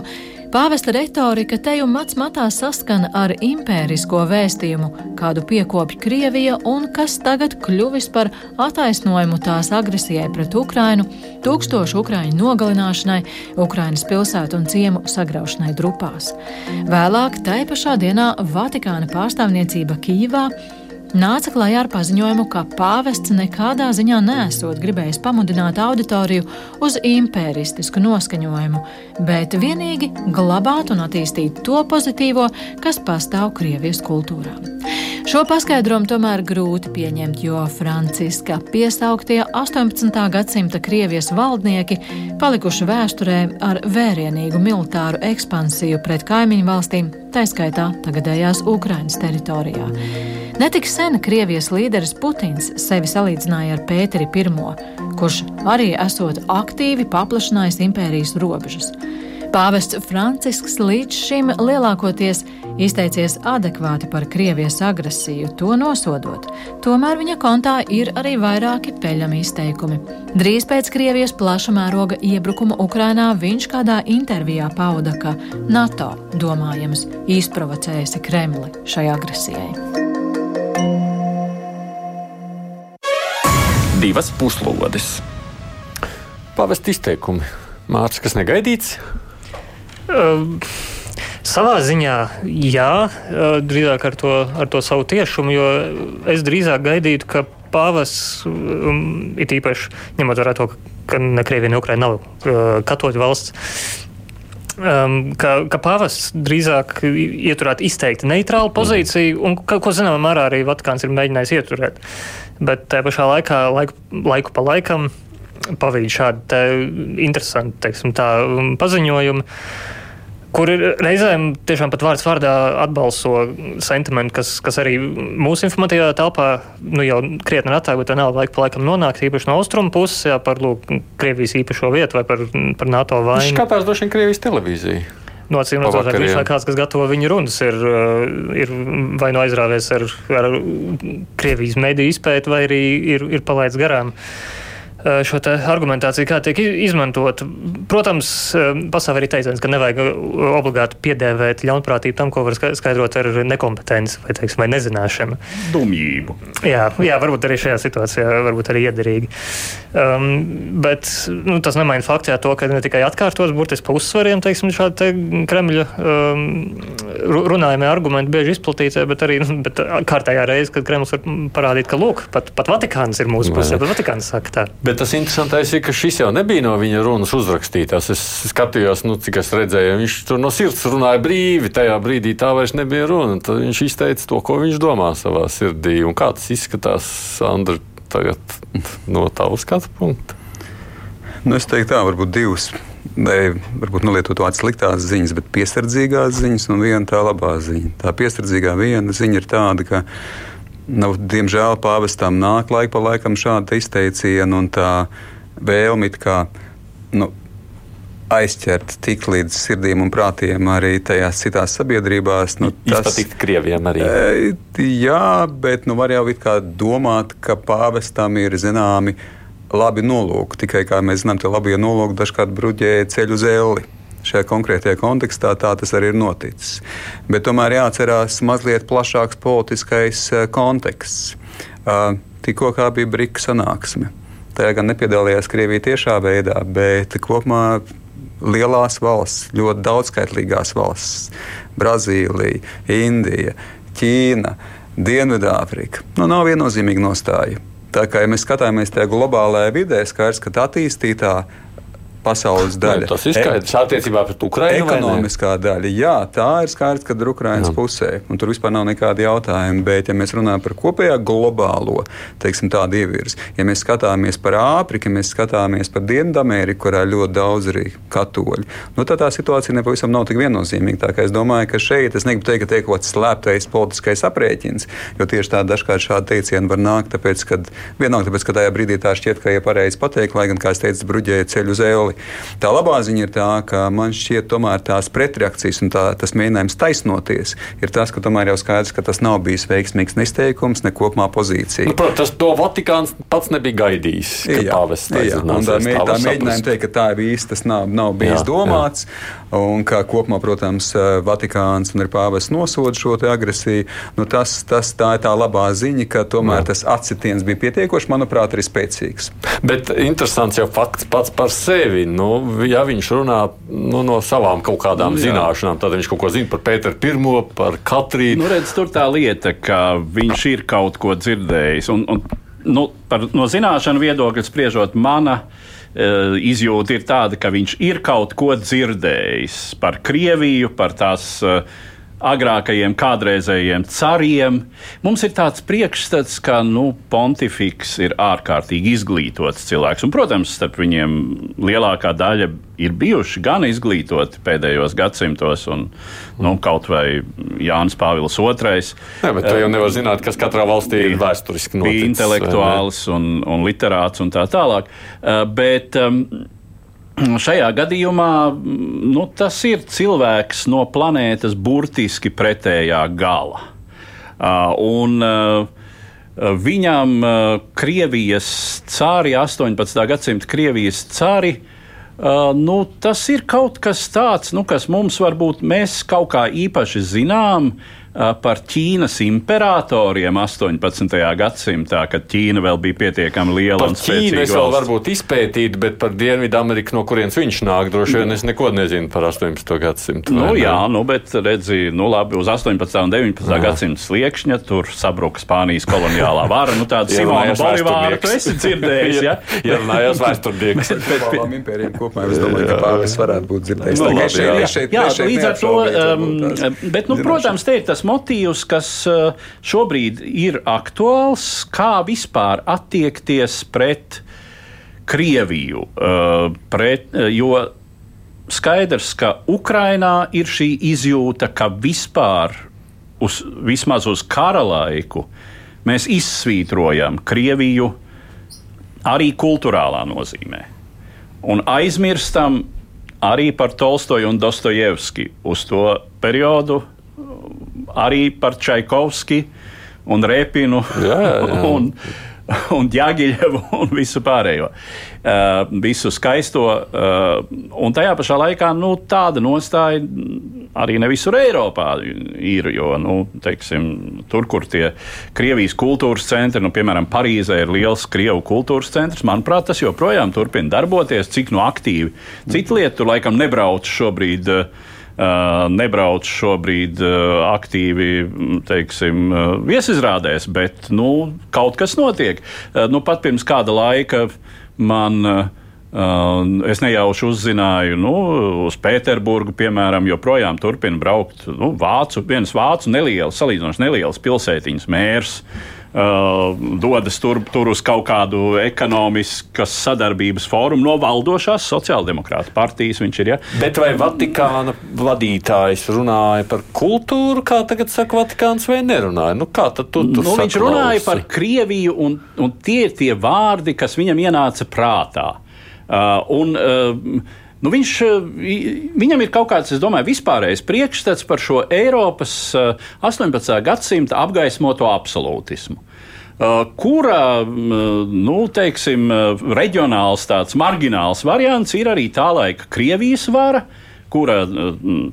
Pāvesta retorika te un mats matā saskana ar impērisko vēstījumu, kādu piekopja Krievija un kas tagad kļuvis par attaisnojumu tās agresijai pret Ukrainu, tūkstošu ukraiņu nogalināšanai, Ukrainas pilsētu un ciemu sagraušanai drupās. Vēlāk, tai pašā dienā Vatikāna pārstāvniecība Kīvā nāca klajā ar paziņojumu, ka pāvests nekādā ziņā nesot gribējis pamudināt auditoriju uz impēristisku noskaņojumu, bet vienīgi glabāt un attīstīt to pozitīvo, kas pastāv Krievijas kultūrā. Šo paskaidrojumu tomēr grūti pieņemt, jo Franciska piesauktie 18. gadsimta Krievijas valdnieki palikuši vēsturē ar vērienīgu militāru ekspansiju pret kaimiņu valstīm, tā skaitā tagadējās Ukrainas teritorijā. Netik sen Krievijas līderis Putins sevi salīdzināja ar Pēteri I, kurš arī esot aktīvi paplašinājis impērijas robežas. Pāvests Francisks līdz šim lielākoties izteicies adekvāti par Krievijas agresiju, to nosodot. Tomēr viņa kontā ir arī vairāki peļami izteikumi. Drīz pēc Krievijas plaša mēroga iebrukuma Ukrainā viņš kādā intervijā pauda, ka NATO domājams izprovocējusi Kremli šai agresijai. divas puslodes. Pavest izteikumi. Mārcis, kas negaidīts? Uh, savā ziņā, jā, uh, drīzāk ar to, ar to savu tiešumu, jo es drīzāk gaidītu, ka pāvests, um, it īpaši ņemot vērā to, ka ne Krievija, ne Ukraina nav uh, katoļu valsts, um, ka, ka pāvests drīzāk ieturētu izteikti neitrālu pozīciju, un ko, ko zināmā mērā arī Vatikāns ir mēģinājis ieturēt. Bet tajā pašā laikā, laiku, laiku pa laikam, pavīd šādi interesanti teiksim, tā, um, paziņojumi kur reizēm tiešām pat vārds vārdā atbalsto sentimentu, kas, kas arī mūsu informatīvā telpā nu, jau krietni retāk, bet vienalga laika pa laikam nonāk, īpaši no austrumu puses, jā, par lūk, Krievijas īpašo vietu vai par, par NATO vainu. Viņš skatās droši vien Krievijas televīziju. No acīm redzot, viņš vai kāds, kas gatavo viņa runas, ir, uh, ir vai nu aizrāvies ar, ar Krievijas mediju izpēti, vai arī ir, ir palaidis garām. Uh, šo argumentāciju, kā tiek izmantota. Protams, pastāv arī teiciens, ka nevajag obligāti piedēvēt ļaunprātību tam, ko var skaidrot ar nekompetenci vai, teiksim, vai nezināšanu. Dumjību. Jā, jā, varbūt arī šajā situācijā varbūt arī iederīgi. Um, bet nu, tas nemaina faktā to, ka ne tikai atkārtos burtiski pa uzsvariem, teiksim, šādi te Kremļa um, runājumie argumenti bieži izplatīti, bet arī nu, bet kārtējā reize, kad Kremlis var parādīt, ka lūk, pat, pat Vatikāns ir mūsu pusē, pat Vatikāns saka tā. Bet tas interesantais ir, ka šis jau nebija no viņa runas uzrakstītās. Es skatījos, nu, cik es redzēju, viņš tur no sirds runāja brīvi. Tajā brīdī tā vairs nebija runa. Tad viņš izteica to, ko viņš domā savā sirdī. Un kā tas izskatās, Andri, tagad no tavas skatu punkta? Nu, es teiktu, tā varbūt divas vai varbūt nelietot tādas sliktās ziņas, bet piesardzīgās ziņas un viena tā labā ziņa. Tā piesardzīgā viena ziņa ir tāda, ka, nu, diemžēl, pāvestam nāk laika pa laikam šāda izteiciena un tā vēlme kā. Nu, aizķert tik līdz sirdīm un prātiem arī tajās citās sabiedrībās. Nu, tas patikt Krievijam arī. E, jā, bet nu, var jau domāt, ka pāvestam ir zināmi labi nolūki. Tikai, kā mēs zinām, tie labie nolūki dažkārt bruģēja ceļu uz elli. Šajā konkrētajā kontekstā tā tas arī ir noticis. Bet tomēr jāatcerās mazliet plašāks politiskais eh, konteksts. Uh, tikko bija brīva sanāksme. Tajā gan nepiedalījās Krievija tiešā veidā, bet kopumā lielās valsts, ļoti daudzskaitlīgās valsts - Brazīlija, Indija, Ķīna, Dienvidāfrika. Nu, nav viennozīmīga nostāja. Tā kā ja mēs skatāmies tajā globālajā vidē, skaidrs, ka attīstītā pasaules daļa. Ne, tas ir skaidrs attiecībā pret Ukrajinu. Ekonomiskā daļa, jā, tā ir skaidrs, ka ir Ukraiņas pusē. Un tur vispār nav nekāda jautājuma. Bet, ja mēs runājam par kopējā globālo teiksim, ievirzi, ja mēs skatāmies par Āfriku, ja mēs skatāmies par Dienvidameriku, kurā ir ļoti daudz arī katoļu, nu, tad tā situācija nepavisam nav tik viennozīmīga. Tā, es domāju, ka šeit es negribu teikt, ka tiek kaut kāds slēptais politiskais aprēķins, jo tieši tā dažkārt šādi teicieni var nākt, tāpēc, ka vienalga, tāpēc, ka tajā brīdī tā šķiet, ka ir ja pareizi pateikt, lai gan, kā es teicu, bruģēja ceļu uz euli pasauli. Tā labā ziņa ir tā, ka man šķiet, tomēr tās pretreakcijas un tā, tas mēģinājums taisnoties ir tas, ka tomēr jau skaidrs, ka tas nav bijis veiksmīgs nesteikums, ne kopumā pozīcija. Nu, protams, to Vatikāns pats nebija gaidījis. Jā, jā, tā, mē, tā mēģinājuma teikt, ka tā ir bijis, tas nav, nav bijis jā, domāts. Jā. Un kā kopumā, protams, Vatikāns un ir pāvests nosoda šo agresiju, nu tas, tas tā ir tā labā ziņa, ka tomēr jā. tas atsitiens bija pietiekoši, manuprāt, arī spēcīgs. Bet interesants jau fakts pats par sevi nu, ja viņš runā nu, no savām kaut kādām nu, zināšanām, tad viņš kaut ko zina par Pēteru I, par Katrīnu. Nu, redz, tur tā lieta, ka viņš ir kaut ko dzirdējis. Un, un, nu, par, no zināšanu viedokļa spriežot, mana uh, izjūta ir tāda, ka viņš ir kaut ko dzirdējis par Krieviju, par tās. Uh, agrākajiem kādreizējiem cariem. Mums ir tāds priekšstats, ka nu, pontifiks ir ārkārtīgi izglītots cilvēks. Un, protams, starp viņiem lielākā daļa ir bijuši gan izglītoti pēdējos gadsimtos, un nu, kaut vai Jānis Pāvils II. Jā, bet tu jau nevar zināt, kas katrā valstī ir vēsturiski noticis. Bija intelektuāls un, un literāts un tā tālāk. Uh, bet, um, Šajā gadījumā nu, tas ir cilvēks no planētas burtiski pretējā gala. Uh, un, uh, Viņam uh, Krievijas cāri, 18. gadsimta Krievijas cāri, nu, tas ir kaut kas tāds, nu, kas mums varbūt mēs kaut kā īpaši zinām, uh, par Ķīnas imperatoriem 18. gadsimtā, kad Ķīna vēl bija pietiekami liela par un spēcīga. Ķīnu es vēl varbūt izpētītu, bet par Dienvidu Ameriku, no kurienes viņš nāk, droši vien es neko nezinu par 18. gadsimtu. Nu, jā, nu, bet redzi, nu labi, uz 18. un 19. Jā. gadsimta sliekšņa tur sabruka Spānijas koloniālā vara. Nu, tāda Simona Bolivāra, tu esi dzirdējis, ja? ja runājās vēsturnieks. bet pie impērijiem kopumā es domāju, ka pāvis varētu būt dzirdējis. Nu, labi, jā, jā, šeit līdz ar to, um, bet, nu, protams, te ir tas motīvs, kas eh, šobrīd ir aktuāls, kā vispār attiekties pret Krieviju. Eh, pret, eh, jo skaidrs, ka Ukrainā ir šī izjūta, ka vispār, uz, vismaz uz kara laiku, mēs izsvītrojam Krieviju arī kultūrālā nozīmē. Un aizmirstam arī par Tolstoju un Dostojevski uz to periodu, arī par Čaikovski un Repinu jā, jā. un, un Jāgiļevu un visu pārējo. Uh, visu skaisto. Uh, un tajā pašā laikā nu, tāda nostāja arī ne visur Eiropā ir. Jo, nu, teiksim, tur, kur tie Krievijas kultūras centri, nu, piemēram, Parīzē ir liels Krievu kultūras centrs, manuprāt, tas joprojām turpina darboties. Cik nu aktīvi. Cita lieta, tur laikam nebrauc šobrīd. Uh, nebrauc šobrīd aktīvi teiksim, viesizrādēs, bet nu, kaut kas notiek. Nu, pat pirms kāda laika man Es nejauši uzzināju, nu, uz Pēterburgu, piemēram, joprojām turpina braukt nu, vācu, viens vācu neliels, salīdzinoši neliels pilsētiņas mērs. Uh, dodas tur, tur uz kaut kādu ekonomiskas sadarbības fórumu no valdošās sociāldemokrāta partijas. Viņš ir. Ja? Bet vai Vatikāna vadītājs runāja par kultūru, kā tagad saka Vatikāns, vai nerunāja? Nu, kā tad tu, tu nu, viņš runāja par Krieviju, un, un tie ir tie vārdi, kas viņam ienāca prātā. Uh, un, uh, Nu, viņš, uh, viņam ir kaut kāds, es domāju, vispārējais priekšstats par šo Eiropas 18. gadsimta apgaismoto absolūtismu. Kura, nu, teiksim, reģionāls, tāds margināls variants ir arī tā laika Krievijas vara, uh, kura mm,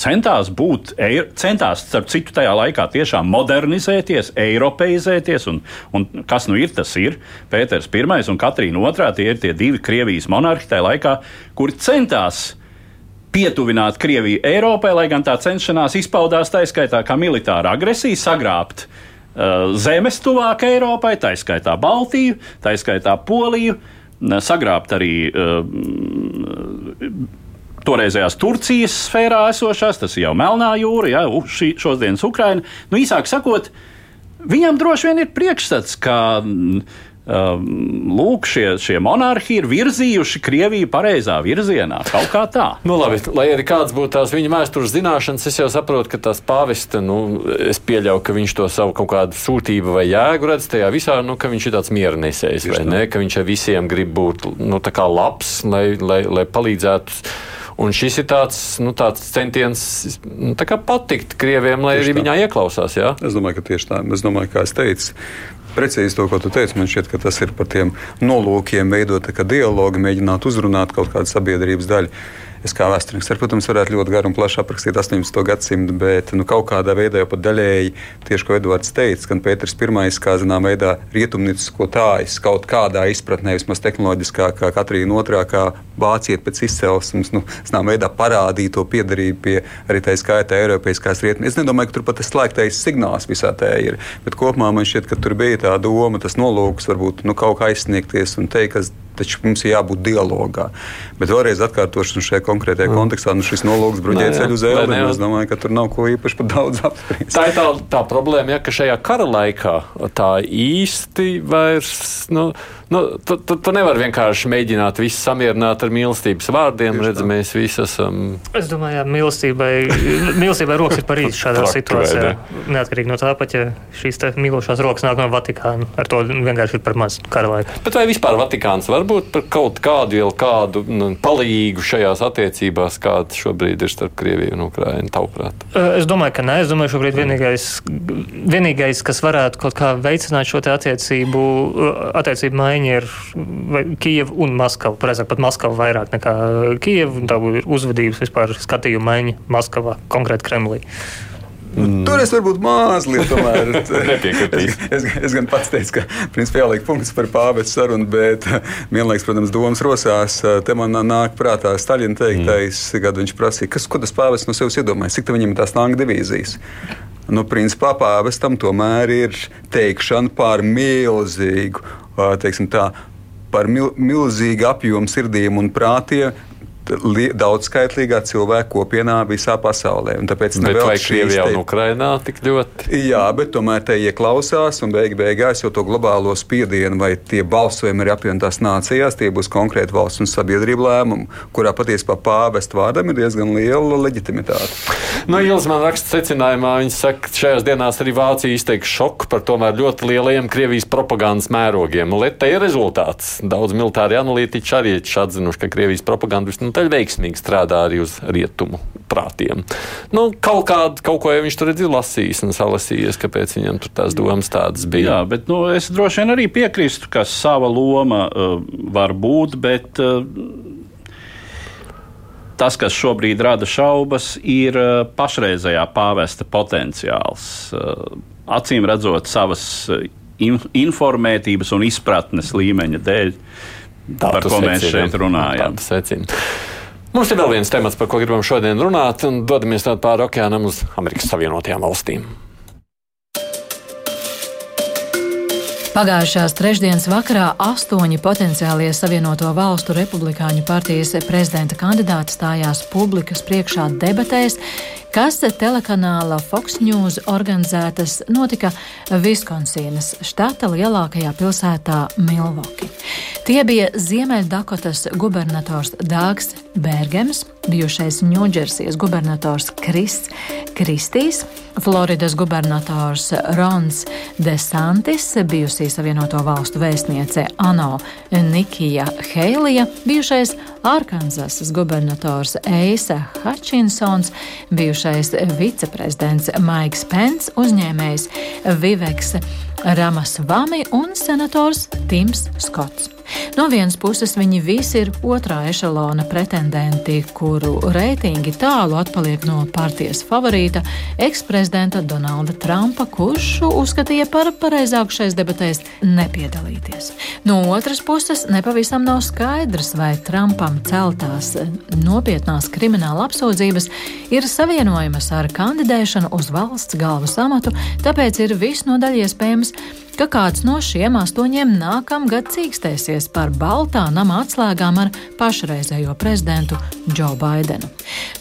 centās būt, centās, starp citu, tajā laikā tiešām modernizēties, eiropeizēties. Un, un kas nu ir, tas ir Pēters I un Katrīna II. Tie ir tie divi Krievijas monarhi tajā laikā, kuri centās pietuvināt Krieviju Eiropai, lai gan tā cenšanās izpaudās tā skaitā kā militāra agresija, sagrābt uh, zemes tuvāk Eiropai, tā skaitā Baltiju, tā skaitā Poliju, sagrābt arī uh, toreizējās Turcijas sfērā esošās, tas ir jau Melnā jūra, ja, šī, šodienas Ukraina. Nu, īsāk sakot, viņam droši vien ir priekšstats, ka um, lūk, šie, šie monarhi ir virzījuši Krieviju pareizā virzienā. Kaut kā tā. Nu, labi, lai arī kāds būtu tās viņa vēstures zināšanas, es jau saprotu, ka tās pāvesta, nu, es pieļauju, ka viņš to savu kaut kādu sūtību vai jēgu redz tajā visā, nu, ka viņš ir tāds miera nesējs, vai ne, ka viņš ar visiem grib būt, nu, tā kā labs, lai, lai, lai palīdzētu Un šis ir tāds, nu, tāds centiens nu, tā patikt Krieviem, lai tieši arī tā. viņā ieklausās. Jā? Es domāju, ka tieši tā. Es domāju, kā es teicu. Precīzi to, ko tu teici, man šķiet, ka tas ir par tiem nolūkiem veidot dialogu, mēģināt uzrunāt kaut kādu sabiedrības daļu. Es kā vēsturnieks, protams, varētu ļoti garu un plaši aprakstīt 18. gadsimtu, bet nu, kaut kādā veidā jau pat daļēji tieši ko Edvards teica, ka Pēters I, kā zinām, veidā rietumnicisko tājas kaut kādā izpratnē, vismaz tehnoloģiskā, kā Katrīna otrā, kā vāciet pēc izcelsmes, nu, zinām, veidā parādīja to piedarību pie arī tā skaitā Eiropaiskās rietumas. Es nedomāju, ka tur pat tas slēgtais signāls visā tā ir, bet kopumā man šķiet, ka tur bija tā doma, tas nolūks varbūt nu, kaut kā aizsniegties un teikt, ka taču mums ir jābūt dialogā. Bet vēlreiz atkārtošu šajā konkrētajā mm. kontekstā, nu šis nolūks bruģē ceļu uz ēlu. Es domāju, ka tur nav ko īpaši par daudz apspriest. Tā ir tā, tā problēma, ja, ka šajā kara laikā tā īsti vairs. Nu, Nu, tu, tu, tu nevari vienkārši mēģināt visu samierināt ar mīlestības vārdiem. Redz, mēs visi esam. Es domāju, ka mīlestībai, mīlestībai rokas ir par īsu šādā situācijā. Neatkarīgi no tā, pat ja šīs mīlošās rokas nāk no Vatikāna, ar to vienkārši ir par maz kara laika. Bet vai vispār Vatikāns var būt par kaut kādu, jau kādu nu, palīgu šajās attiecībās, kāda šobrīd ir starp Krieviju un Ukrainu, tavuprāt? Es domāju, ka nē. Es domāju, ka šobrīd vienīgais, vienīgais, kas varētu kaut kā veicināt šo attiecību, attiecību maiņu, viņi ir Kijava un Maskava. Precīzāk, pat Maskava vairāk nekā Kijava. Tā ir uzvedības vispār skatījuma maiņa Maskavā, konkrēti Kremlī. Mm. Tur es varbūt mazliet tomēr es, es, es gan pats teicu, ka principā jāliek punkts par pāvesta sarunu, bet vienlaiks, protams, domas rosās. Te man nāk prātā Staļina teiktais, mm. kad viņš prasīja, kas, ko tas pāvests no sevis iedomājas, cik viņam ir tās tanka divīzijas. Nu, principā pāvestam tomēr ir teikšana par milzīgu teiksim, tā, par mil, milzīgu apjomu sirdīm un prātiem, daudzskaitlīgā cilvēku kopienā visā pasaulē. Un tāpēc bet vai Krievijā te... un Ukrainā tik ļoti? Jā, bet tomēr te ieklausās un beig beigās jau to globālo spiedienu vai tie balsojumi arī apvienotās nācijās, tie būs konkrēti valsts un sabiedrība lēmumi, kurā patiesībā pāvesta vārdam ir diezgan liela leģitimitāte. Nu, Ilz man raksta secinājumā, viņi saka, ka šajās dienās arī Vācija izteiks šoku par tomēr ļoti lielajiem Krievijas propagandas mērogiem. Te ir rezultāts. Daudz militāri analītiķi arī ir atzinuši, ka Krievijas propaganda visnotaļ visnotaļ veiksmīgi strādā arī uz rietumu prātiem. Nu, kaut, kādu, kaut ko jau viņš tur ir lasījis un salasījies, kāpēc viņam tur tās domas tādas bija. Jā, bet nu, es droši vien arī piekrīstu, ka sava loma uh, var būt, bet. Uh, Tas, kas šobrīd rada šaubas, ir uh, pašreizējā pāvesta potenciāls. Uh, acīm redzot, savas uh, informētības un izpratnes līmeņa dēļ. Tā, par ko mēs šeit runājam. Mums ir vēl viens temats, par ko gribam šodien runāt, un dodamies pāri okeānam uz Amerikas Savienotajām valstīm. Pagājušās trešdienas vakarā astoņi potenciālie Savienoto Valstu Republikāņu partijas prezidenta kandidāti stājās publikas priekšā debatēs, kas telekanāla Fox News organizētas notika Viskonsīnas štata lielākajā pilsētā Milvoki. Tie bija Ziemeļdakotas gubernators Dāgs Bērgems, bijušais Ņūdžersijas gubernators Krists Kristīs, Floridas gubernators Rons Desantis, bijusī Savienoto valstu vēstniece Ano Nikija Heilija, bijušais Arkansasas gubernators Eisa Hutchinsons, bijušais viceprezidents Maiks Pence, uzņēmējs Viveks Ramasvami un senators Tims Skots. No vienas puses, viņi visi ir otrā ešalona pretendenti, kuru reitingi tālu atpaliek no partijas favorīta, eksprezidenta Donalda Trumpa, kurš uzskatīja par pareizāku šais debatēs nepiedalīties. No otras puses, nepavisam nav skaidrs, vai Trumpam celtās nopietnās krimināla apsūdzības ir savienojamas ar kandidēšanu uz valsts galvas amatu, tāpēc ir visnodaļ iespējams, ka kāds no šiem astoņiem nākamgad cīkstēsies par Baltā nama atslēgām ar pašreizējo prezidentu Džo Baidenu.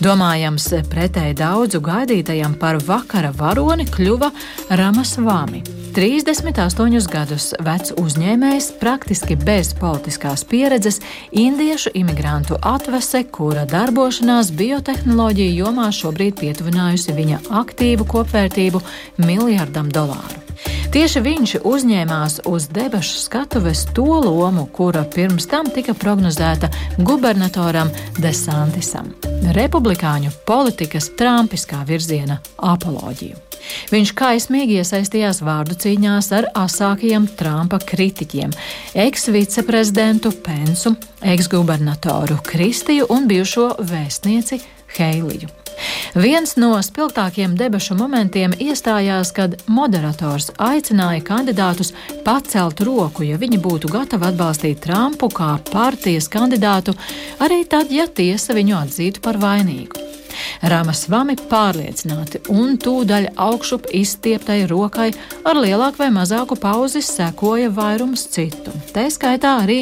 Domājams, pretēji daudzu gaidītajam par vakara varoni kļuva Ramas Vāmi. 38 gadus vecs uzņēmējs, praktiski bez politiskās pieredzes, indiešu imigrantu atvese, kura darbošanās biotehnoloģiju jomā šobrīd pietuvinājusi viņa aktīvu kopvērtību miljardam dolāru. Tieši viņš uzņēmās uz debešu skatuves to lomu, kura pirms tam tika prognozēta gubernatoram Desantisam - republikāņu politikas trumpiskā virziena apoloģiju. Viņš kaismīgi iesaistījās vārdu cīņās ar asākajiem Trumpa kritiķiem - eks-viceprezidentu Pensu, eks-gubernatoru Kristiju un bijušo vēstnieci Heiliju. Viens no spilgtākiem debašu momentiem iestājās, kad moderators aicināja kandidātus pacelt roku, ja viņi būtu gatavi atbalstīt Trumpu kā partijas kandidātu, arī tad, ja tiesa viņu atzītu par vainīgu. Ramasvami pārliecināti un tūdaļ augšup izstieptai rokai ar lielāku vai mazāku pauzi sekoja vairums citu, tā skaitā arī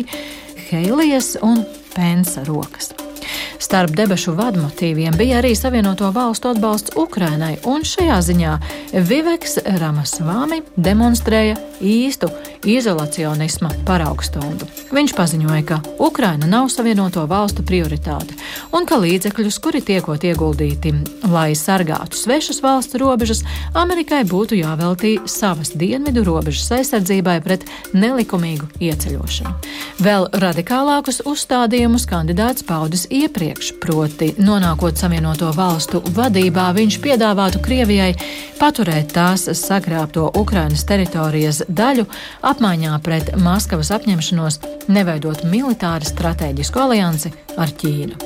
Heilijas un Pensa rokas. Starp debešu vadmotīviem bija arī Savienoto valstu atbalsts Ukrainai, un šajā ziņā Viveks Ramasvāmi demonstrēja īstu izolacionisma paraugstundu. Viņš paziņoja, ka Ukraina nav Savienoto valstu prioritāte un ka līdzekļus, kuri tiekot ieguldīti, lai sargātu svešas valsts robežas, Amerikai būtu jāveltī savas dienvidu robežas aizsardzībai pret nelikumīgu ieceļošanu. Vēl radikālākus uzstādījumus kandidāts paudis iepriekš proti, nonākot Savienoto valstu vadībā, viņš piedāvātu Krievijai paturēt tās sagrābto Ukrainas teritorijas daļu apmaiņā pret Maskavas apņemšanos neveidot militāri strateģisku aliansi ar Ķīnu.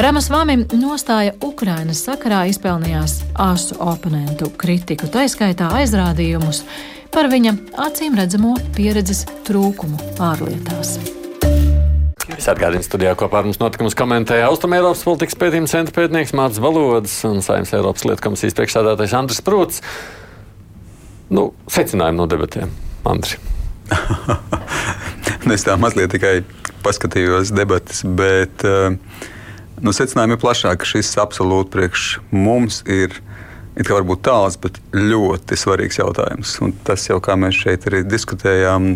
Ramas Vāmim nostāja Ukrainas sakarā izpelnījās asu oponentu kritiku, taiskaitā aizrādījumus par viņa acīm redzamo pieredzes trūkumu ārlietās. Es atgādinu, studijā kopā ar mums notikumus komentēja Austrumēropas politikas pētījuma centra pētnieks Mārcis Valodas un Saimnes Eiropas lietu komisijas priekšsādātājs Andris Prūts. Nu, secinājumi no debatēm, Andri. es tā mazliet tikai paskatījos debatas, bet nu, secinājumi ir plašāki. Šis absolūti priekš mums ir it kā varbūt tāls, bet ļoti svarīgs jautājums. Un tas jau, kā mēs šeit arī diskutējām,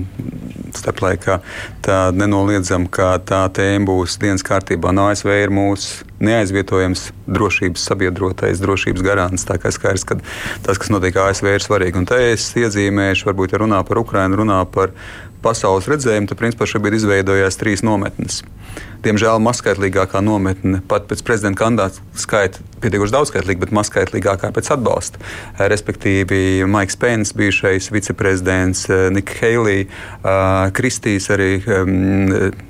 starplaikā, tad nenoliedzam, ka tā tēma būs dienas kārtībā. No ASV ir mūsu neaizvietojams drošības sabiedrotais, drošības garants. Tā kā skaidrs, ka tas, kas notiek ASV, ir svarīgi. Un te es iezīmēšu, varbūt, ja runā par Ukrajinu, runā par pasaules redzējumu, tad principā šobrīd izveidojās trīs nometnes. Diemžēl mazskaitlīgākā nometne pat pēc prezidenta kandidāta skaita pietiekuši daudzskaitlīga, bet mazskaitlīgākā pēc atbalsta. Respektīvi, Maiks Pēns, bijušais viceprezidents, Nika Heilī, Kristīs arī. Um,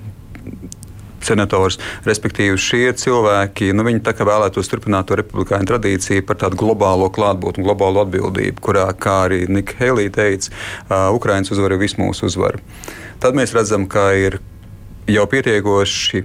senators. Respektīvi, šie cilvēki nu, vēlētos turpināt to republikāņu tradīciju par tādu globālo klātbūtni, globālo atbildību, kurā, kā arī Nika Helī teica, uh, Ukraiņas uzvara ir visu mūsu uzvara. Tad mēs redzam, ka ir jau pietiekoši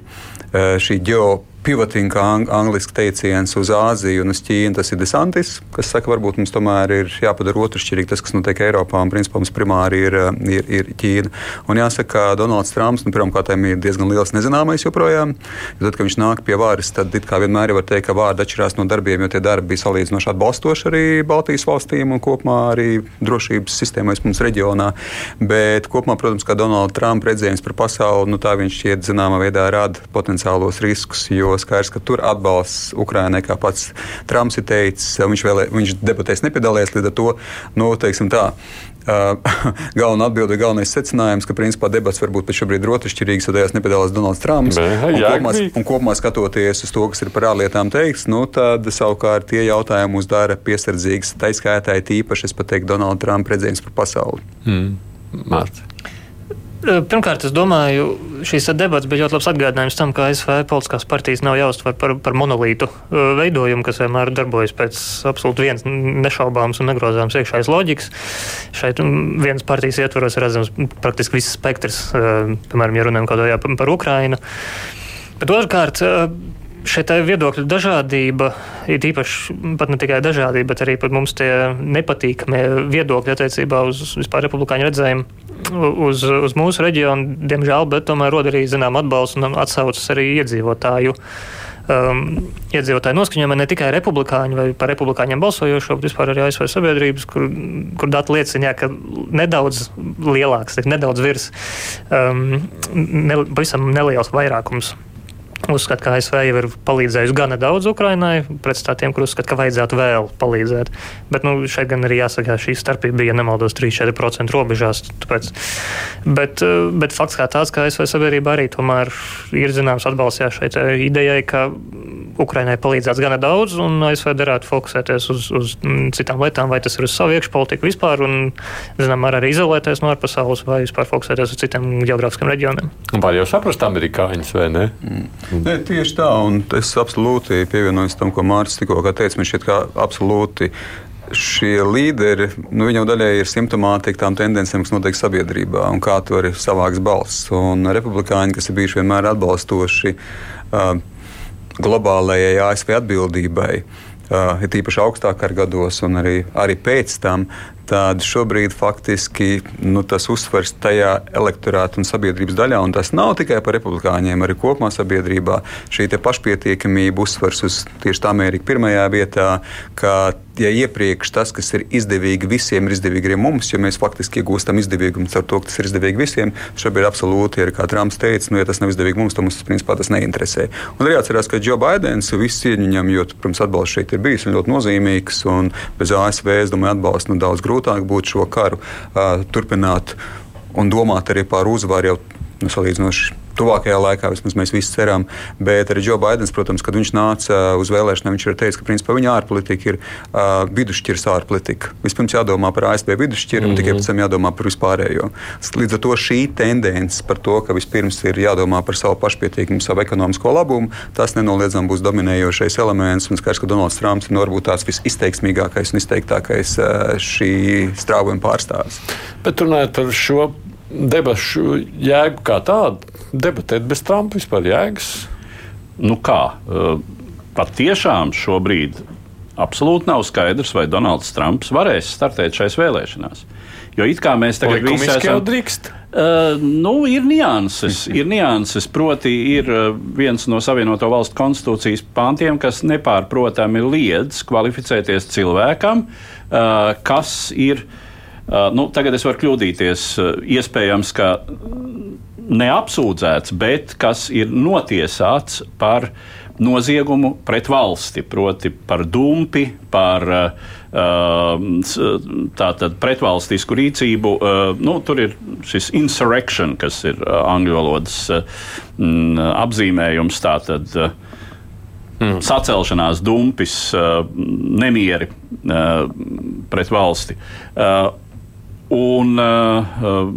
šī ģeopolitika pivoting, kā ang angliski teiciens, uz Āziju un uz Ķīnu, tas ir desantis, kas saka, varbūt mums tomēr ir jāpadara otršķirīgi tas, kas notiek Eiropā, un principā mums primāri ir, ir, ir Ķīna. Un jāsaka, ka Donalds Trumps, nu, pirmkārt, ir diezgan liels nezināmais joprojām, jo tad, kad viņš nāk pie varas, tad it kā vienmēr var teikt, ka vārdi atšķirās no darbiem, jo tie darbi bija salīdzinoši atbalstoši arī Baltijas valstīm un kopumā arī drošības sistēmai mums reģionā. Bet kopumā, protams, kā Donalda Trumpa redzējums par pasauli, nu, tā viņš šķiet zināmā veidā rada potenciālos riskus. Jo jo skaidrs, ka tur atbalsts Ukraiņai, kā pats Trumps ir teicis, viņš, vēl, viņš debatēs nepiedalījies. Līdz ar to, nu, teiksim tā, galvenā atbilde, galvenais secinājums, ka principā debats varbūt pat šobrīd ir otršķirīgs, jo tajās nepiedalās Donalds Trumps. Un kopumā, un kopumā skatoties uz to, kas ir par ārlietām teikts, nu, tad savukārt tie jautājumi mūs dara piesardzīgs. Tā izskaitā ir īpaši, es pat teiktu, Donalda Trumpa redzējums par pasauli. Mm. Mārts. Pirmkārt, es domāju, šīs debats bija ļoti labs atgādinājums tam, ka ASV politiskās partijas nav jāuztver par, par monolītu veidojumu, kas vienmēr darbojas pēc absolūti viens nešaubāms un negrozāms iekšējas loģikas. Šeit vienas partijas ietvaros ir redzams praktiski viss spektrs, piemēram, ja runājam kaut kādā par Ukrainu. Bet otrkārt, šeit ir viedokļu dažādība, ir īpaši pat ne tikai dažādība, bet arī mums tie nepatīkamie viedokļi attiecībā uz vispār republikāņu redzējumu uz, uz mūsu reģionu, diemžēl, bet tomēr rod arī zinām atbalstu un atsaucas arī iedzīvotāju. Um, iedzīvotāju noskaņojumā ne tikai republikāņu vai par republikāņiem balsojošo, bet vispār arī ASV sabiedrības, kur, kur dati liecina, ka nedaudz lielāks, nedaudz virs um, ne, pavisam neliels vairākums Uzskata, ka ASV jau ir palīdzējusi gana daudz Ukrainai, pretstatā tiem, kur uzskata, ka vajadzētu vēl palīdzēt. Bet nu, šeit gan arī jāsaka, ka šī starpība bija, ja nemaldos, 3-4% robežās. Tāpēc, bet, eh, bet fakts kā tāds, ka ASV sabiedrība arī tomēr ir zināms atbalsts šai idejai, ka Ukrainai palīdzēts gana daudz, un ASV derētu fokusēties uz, uz mm, citām lietām, vai tas ir uz savu iekšpolitiku vispār, un, zinām, arī izolēties no ārpasaules, vai vispār fokusēties uz citiem geogrāfiskiem reģioniem. Var jau saprast amerikāņus, vai ne? Mm. Nē, tieši tā, un es absolūti pievienojos tam, ko Mārcis tikko teica. Man šķiet, ka absolūti šie līderi, nu, viņam daļai ir simptomātika tām tendencēm, kas notiek sabiedrībā un kā tur ir savāks balss. Un republikāņi, kas ir bijuši vienmēr atbalstoši uh, globālajai ASV atbildībai, uh, ir tīpaši augstākā gados un arī, arī pēc tam, tad šobrīd faktiski nu, tas uzsvers tajā elektorāta un sabiedrības daļā, un tas nav tikai par republikāņiem, arī kopumā sabiedrībā šī pašpietiekamība uzsvers uz tieši tā Amerika pirmajā vietā, ka ja iepriekš tas, kas ir izdevīgi visiem, ir izdevīgi arī mums, jo mēs faktiski iegūstam izdevīgumu caur to, ka tas ir izdevīgi visiem, šobrīd absolūti ir, kā Trumps teica, nu, ja tas nav izdevīgi mums, tad mums principā tas neinteresē. Un arī jāatcerās, ka Joe Bidenis viss cieņu jo, protams, atbalsts šeit ir bijis ļoti nozīmīgs, un bez ASV, es domāju, atbalsta nu, daudz grūtāk grūtāk būtu šo karu uh, turpināt un domāt arī par uzvaru jau nu, salīdzinoši tuvākajā laikā, vismaz mēs visi ceram. Bet arī Džo Baidens, protams, kad viņš nāca uz vēlēšanām, viņš ir teicis, ka principā viņa ārpolitika ir uh, vidusšķiras ārpolitika. Vispirms jādomā par ASV vidusšķiru, mm -hmm. un tikai pēc tam jādomā par vispārējo. Līdz ar to šī tendence par to, ka vispirms ir jādomā par savu pašpietiekamību, savu ekonomisko labumu, tas nenoliedzami būs dominējošais elements. Un skaidrs, ka Donalds Trumps ir varbūt tāds visizteiksmīgākais un izteiktākais uh, šī strāvojuma pārstāvis. Bet runājot par šo debašu jēgu kā tādu, debatēt bez Trumpa vispār jēgas? Nu kā? Pat tiešām šobrīd absolūti nav skaidrs, vai Donalds Trumps varēs startēt šais vēlēšanās. Jo it kā mēs tagad visi esam. Drīkst. Uh, nu, ir nianses, ir nianses. Proti, ir viens no Savienoto Valstu konstitūcijas pāntiem, kas nepārprotami liedz kvalificēties cilvēkam, uh, kas ir Uh, nu, tagad es varu kļūdīties. Uh, iespējams, ka neapsūdzēts, bet kas ir notiesāts par noziegumu pret valsti, proti par dumpi, par uh, tātad pretvalstisku rīcību. Nu, tur ir šis insurrection, kas ir angļu valodas apzīmējums. Tātad, mm. sacelšanās, dumpis, nemieri pret valsti. Un uh,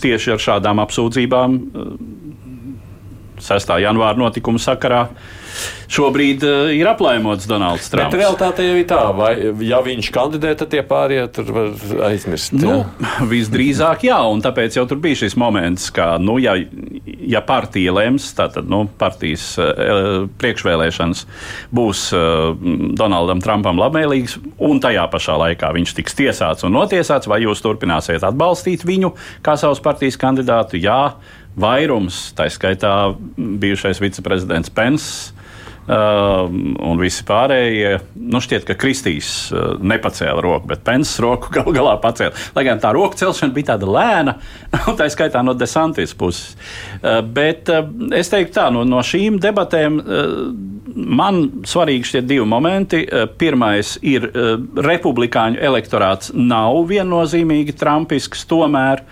tieši ar šādām apsūdzībām uh, 6. janvāra notikuma sakarā šobrīd uh, ir aplēmots Donalds Trumps. Bet realitāte jau ir tā, vai ja viņš kandidē, tad tie pārējie tur var aizmirst. Nu, visdrīzāk jā, un tāpēc jau tur bija šis moments, ka, nu, ja, ja partija lems, tātad nu, partijas uh, priekšvēlēšanas būs uh, Donaldam Trumpam labvēlīgas, un tajā pašā laikā viņš tiks tiesāts un notiesāts, vai jūs turpināsiet atbalstīt viņu kā savas partijas kandidātu? Jā, vairums, tā skaitā bijušais viceprezidents Pence un visi pārējie, nu, šķiet, ka Kristīs uh, nepacēla roku, bet Penses roku gal galā pacēla. Lai gan tā roku celšana bija tāda lēna, un tā skaitā no desantijas puses. Uh, bet uh, es teiktu tā, no, no šīm debatēm man svarīgi šie divi momenti. Pirmais ir republikāņu elektorāts nav viennozīmīgi trumpisks, tomēr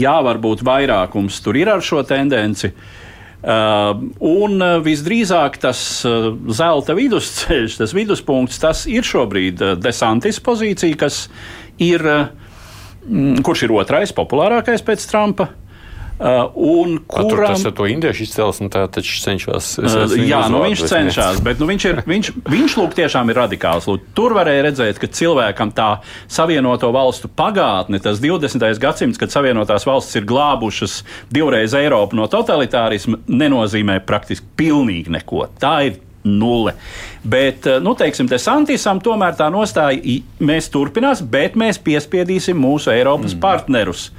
jā, varbūt vairākums tur ir ar šo tendenci. Uh, un uh, visdrīzāk tas uh, zelta vidusceļš, tas viduspunkts, tas ir šobrīd uh, desantis pozīcija, kas ir, uh, kurš ir otrais populārākais pēc Trumpa. Uh, un kuram tas ir to indiešu izcelsme, tā taču cenšas. Uh, jā, nu viņš cenšas, bet nu viņš, ir, viņš, viņš lūk tiešām ir radikāls. Lūk, tur varēja redzēt, ka cilvēkam tā savienoto valstu pagātne, tas 20. gadsimts, kad savienotās valstis ir glābušas divreiz Eiropu no totalitārisma, nenozīmē praktiski pilnīgi neko. Tā ir nulle. Bet, nu, teiksim, Santisam tomēr tā nostāja, mēs turpināsim, bet mēs piespiedīsim mūsu Eiropas mm. partnerus.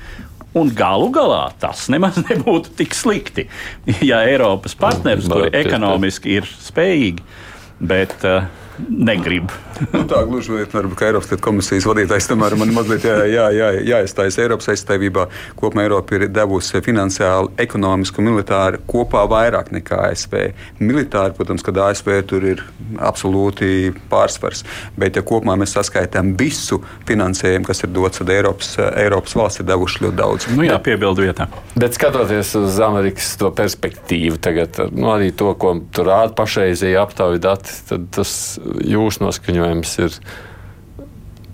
Un galu galā tas nemaz nebūtu tik slikti, ja Eiropas partneris, kuri ekonomiski ir spējīgi, bet uh, negrib. nu, tā gluži varbūt, ka Eiropas komisijas vadītājs tomēr man mazliet jā, jā, jā, jāiestājas Eiropas aizstāvībā. Kopumā Eiropa ir devusi finansiāli, ekonomiski un militāri kopā vairāk nekā ASV. Militāri, protams, kad ASV tur ir absolūti pārsvars, bet ja kopumā mēs saskaitām visu finansējumu, kas ir dots, tad Eiropas, Eiropas valsts ir devuši ļoti daudz. Nu, jā, piebildu vietā. Bet skatoties uz Amerikas perspektīvu, tagad nu, arī to, ko tur rāda pašreizie aptaujas dati, tad tas jūsu noskaņojums ir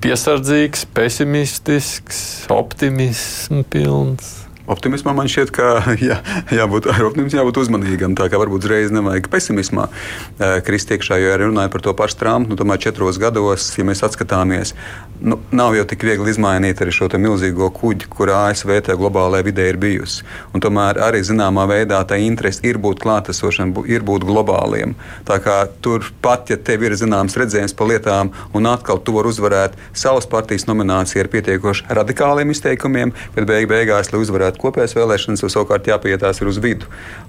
piesardzīgs, pesimistisks, optimisms pilns? Optimismā man šķiet, ka jā, jābūt, optimismam jābūt uzmanīgam. Tā kā varbūt uzreiz nevajag pesimismā krist iekšā, jo arī runājot par to pašu Trumpu, nu, tomēr četros gados, ja mēs atskatāmies, nu, nav jau tik viegli izmainīt arī šo milzīgo kuģi, kur ASV tajā globālajā vidē ir bijusi. Un tomēr arī zināmā veidā tā interese ir būt klātesošiem, ir būt globāliem. Tā kā tur pat, ja tev ir zināms redzējums par lietām, un atkal tu vari uzvarēt savas partijas nomināciju ar pietiekoši radikāliem izteikumiem, bet beig beigās, lai uzvarētu paredzēt kopējas vēlēšanas, jau savukārt jāpietās uz vidu.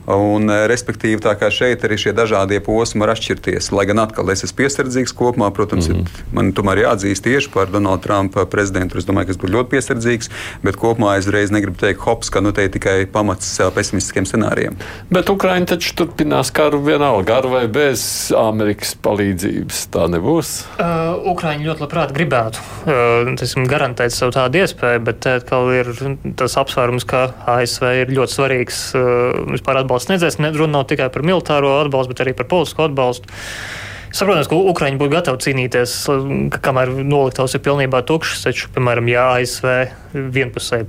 Un, e, respektīvi, tā kā šeit arī šie dažādie posmi var atšķirties. Lai gan atkal es esmu piesardzīgs kopumā, protams, mm -hmm. man tomēr jāatzīst tieši par Donaldu Trumpa prezidentu. Es domāju, ka es būtu ļoti piesardzīgs, bet kopumā es reiz negribu teikt, hops, ka nu, te ir tikai pamats pesimistiskiem scenārijiem. Bet Ukraiņa taču turpinās karu vienalga, ar vai bez Amerikas palīdzības. Tā nebūs. Uh, Ukraiņi ļoti labprāt gribētu uh, garantēt savu tādu iespēju, bet atkal ir tas apsvērums, ka ka ASV ir ļoti svarīgs uh, vispār atbalsts sniedzējs. Runa nav tikai par militāro atbalstu, bet arī par politisko atbalstu. Saprotams, ka Ukrāņi būtu gatavi cīnīties, kamēr noliktavas ir pilnībā tukšas. Taču, piemēram, ja ASV vienpusēji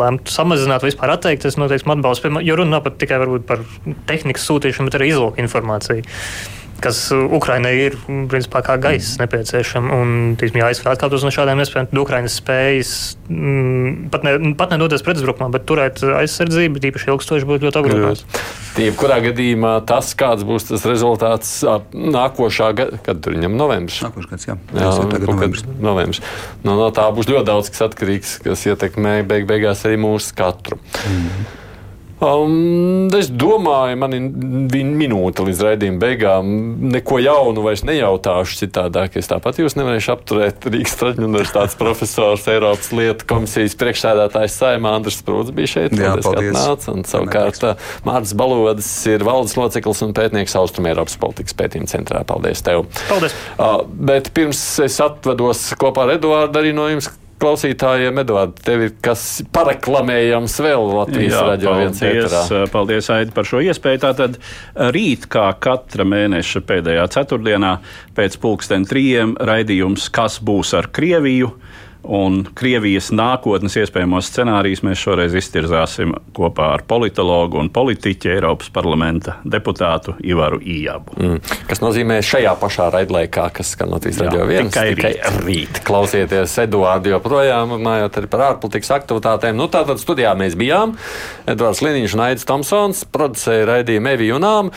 lemtu samazināt vispār atteikties no atbalsta, jo runa nav pat tikai par tehnikas sūtīšanu, bet arī izlūku informāciju kas Ukraiņai ir principā kā gaiss nepieciešama. Un, tīsim, ja ASV atkāptos no šādām iespējām, tad Ukraiņas spējas mm, pat, ne, pat nedoties pretuzbrukumā, bet turēt aizsardzību, tīpaši ilgstoši, būtu ļoti apgrūtināts. Jebkurā gadījumā tas, kāds būs tas rezultāts nākošā gada, kad tur viņam novembris. Nākošais gads, jā. jā novembris. novembris. No, no tā būs ļoti daudz kas atkarīgs, kas ietekmē beig beigās arī mūsu katru. Mm -hmm. Um, es domāju, man ir minūte līdz raidījuma beigām. Neko jaunu vairs nejautāšu citādāk. Es tāpat jūs nevarēšu apturēt. Rīgas Traģiņu universitātes profesors, Eiropas lietu komisijas priekšsēdētājs Saimā Andris Sprūds bija šeit. Jā, paldies. Nāca, un savukārt Mārcis Balodis ir valdes loceklis un pētnieks Austrum Eiropas politikas pētījuma centrā. Paldies tev! Paldies! Uh, bet pirms es atvedos kopā ar Eduārdu arī no jums klausītājiem, Edvards, tev ir kas pareklamējams vēl Latvijas raidījumā viens ēterā. Paldies, Aidi, par šo iespēju. Tātad rīt, kā katra mēneša pēdējā ceturtdienā, pēc pulksten trījiem raidījums Kas būs ar Krieviju? Un Krievijas nākotnes iespējamos scenārijus mēs šoreiz iztirzāsim kopā ar politologu un politiķu Eiropas parlamenta deputātu Ivaru Ijabu. Mm. Kas nozīmē šajā pašā raidlaikā, kas skan Latvijas radio viens, tikai, tikai rīt. rīt. Klausieties, Eduārdu joprojām runājot arī par ārpolitikas aktivitātēm. Nu, tātad studijā mēs bijām. Edvards Liniņš, Naidis Tomsons, producēja raidījumu Evi Junām.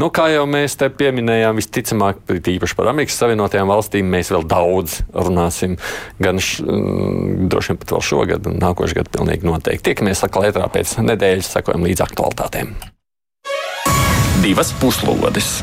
Nu, kā jau mēs te pieminējām, visticamāk, tīpaši par Amerikas Savienotajām valstīm mēs vēl daudz runāsim. Gan š, droši vien pat vēl šogad, un nākošais gads pilnīgi noteikti. Tiekamies atkal ētrā pēc nedēļas, sekojam līdz aktualitātēm. Divas puslodes!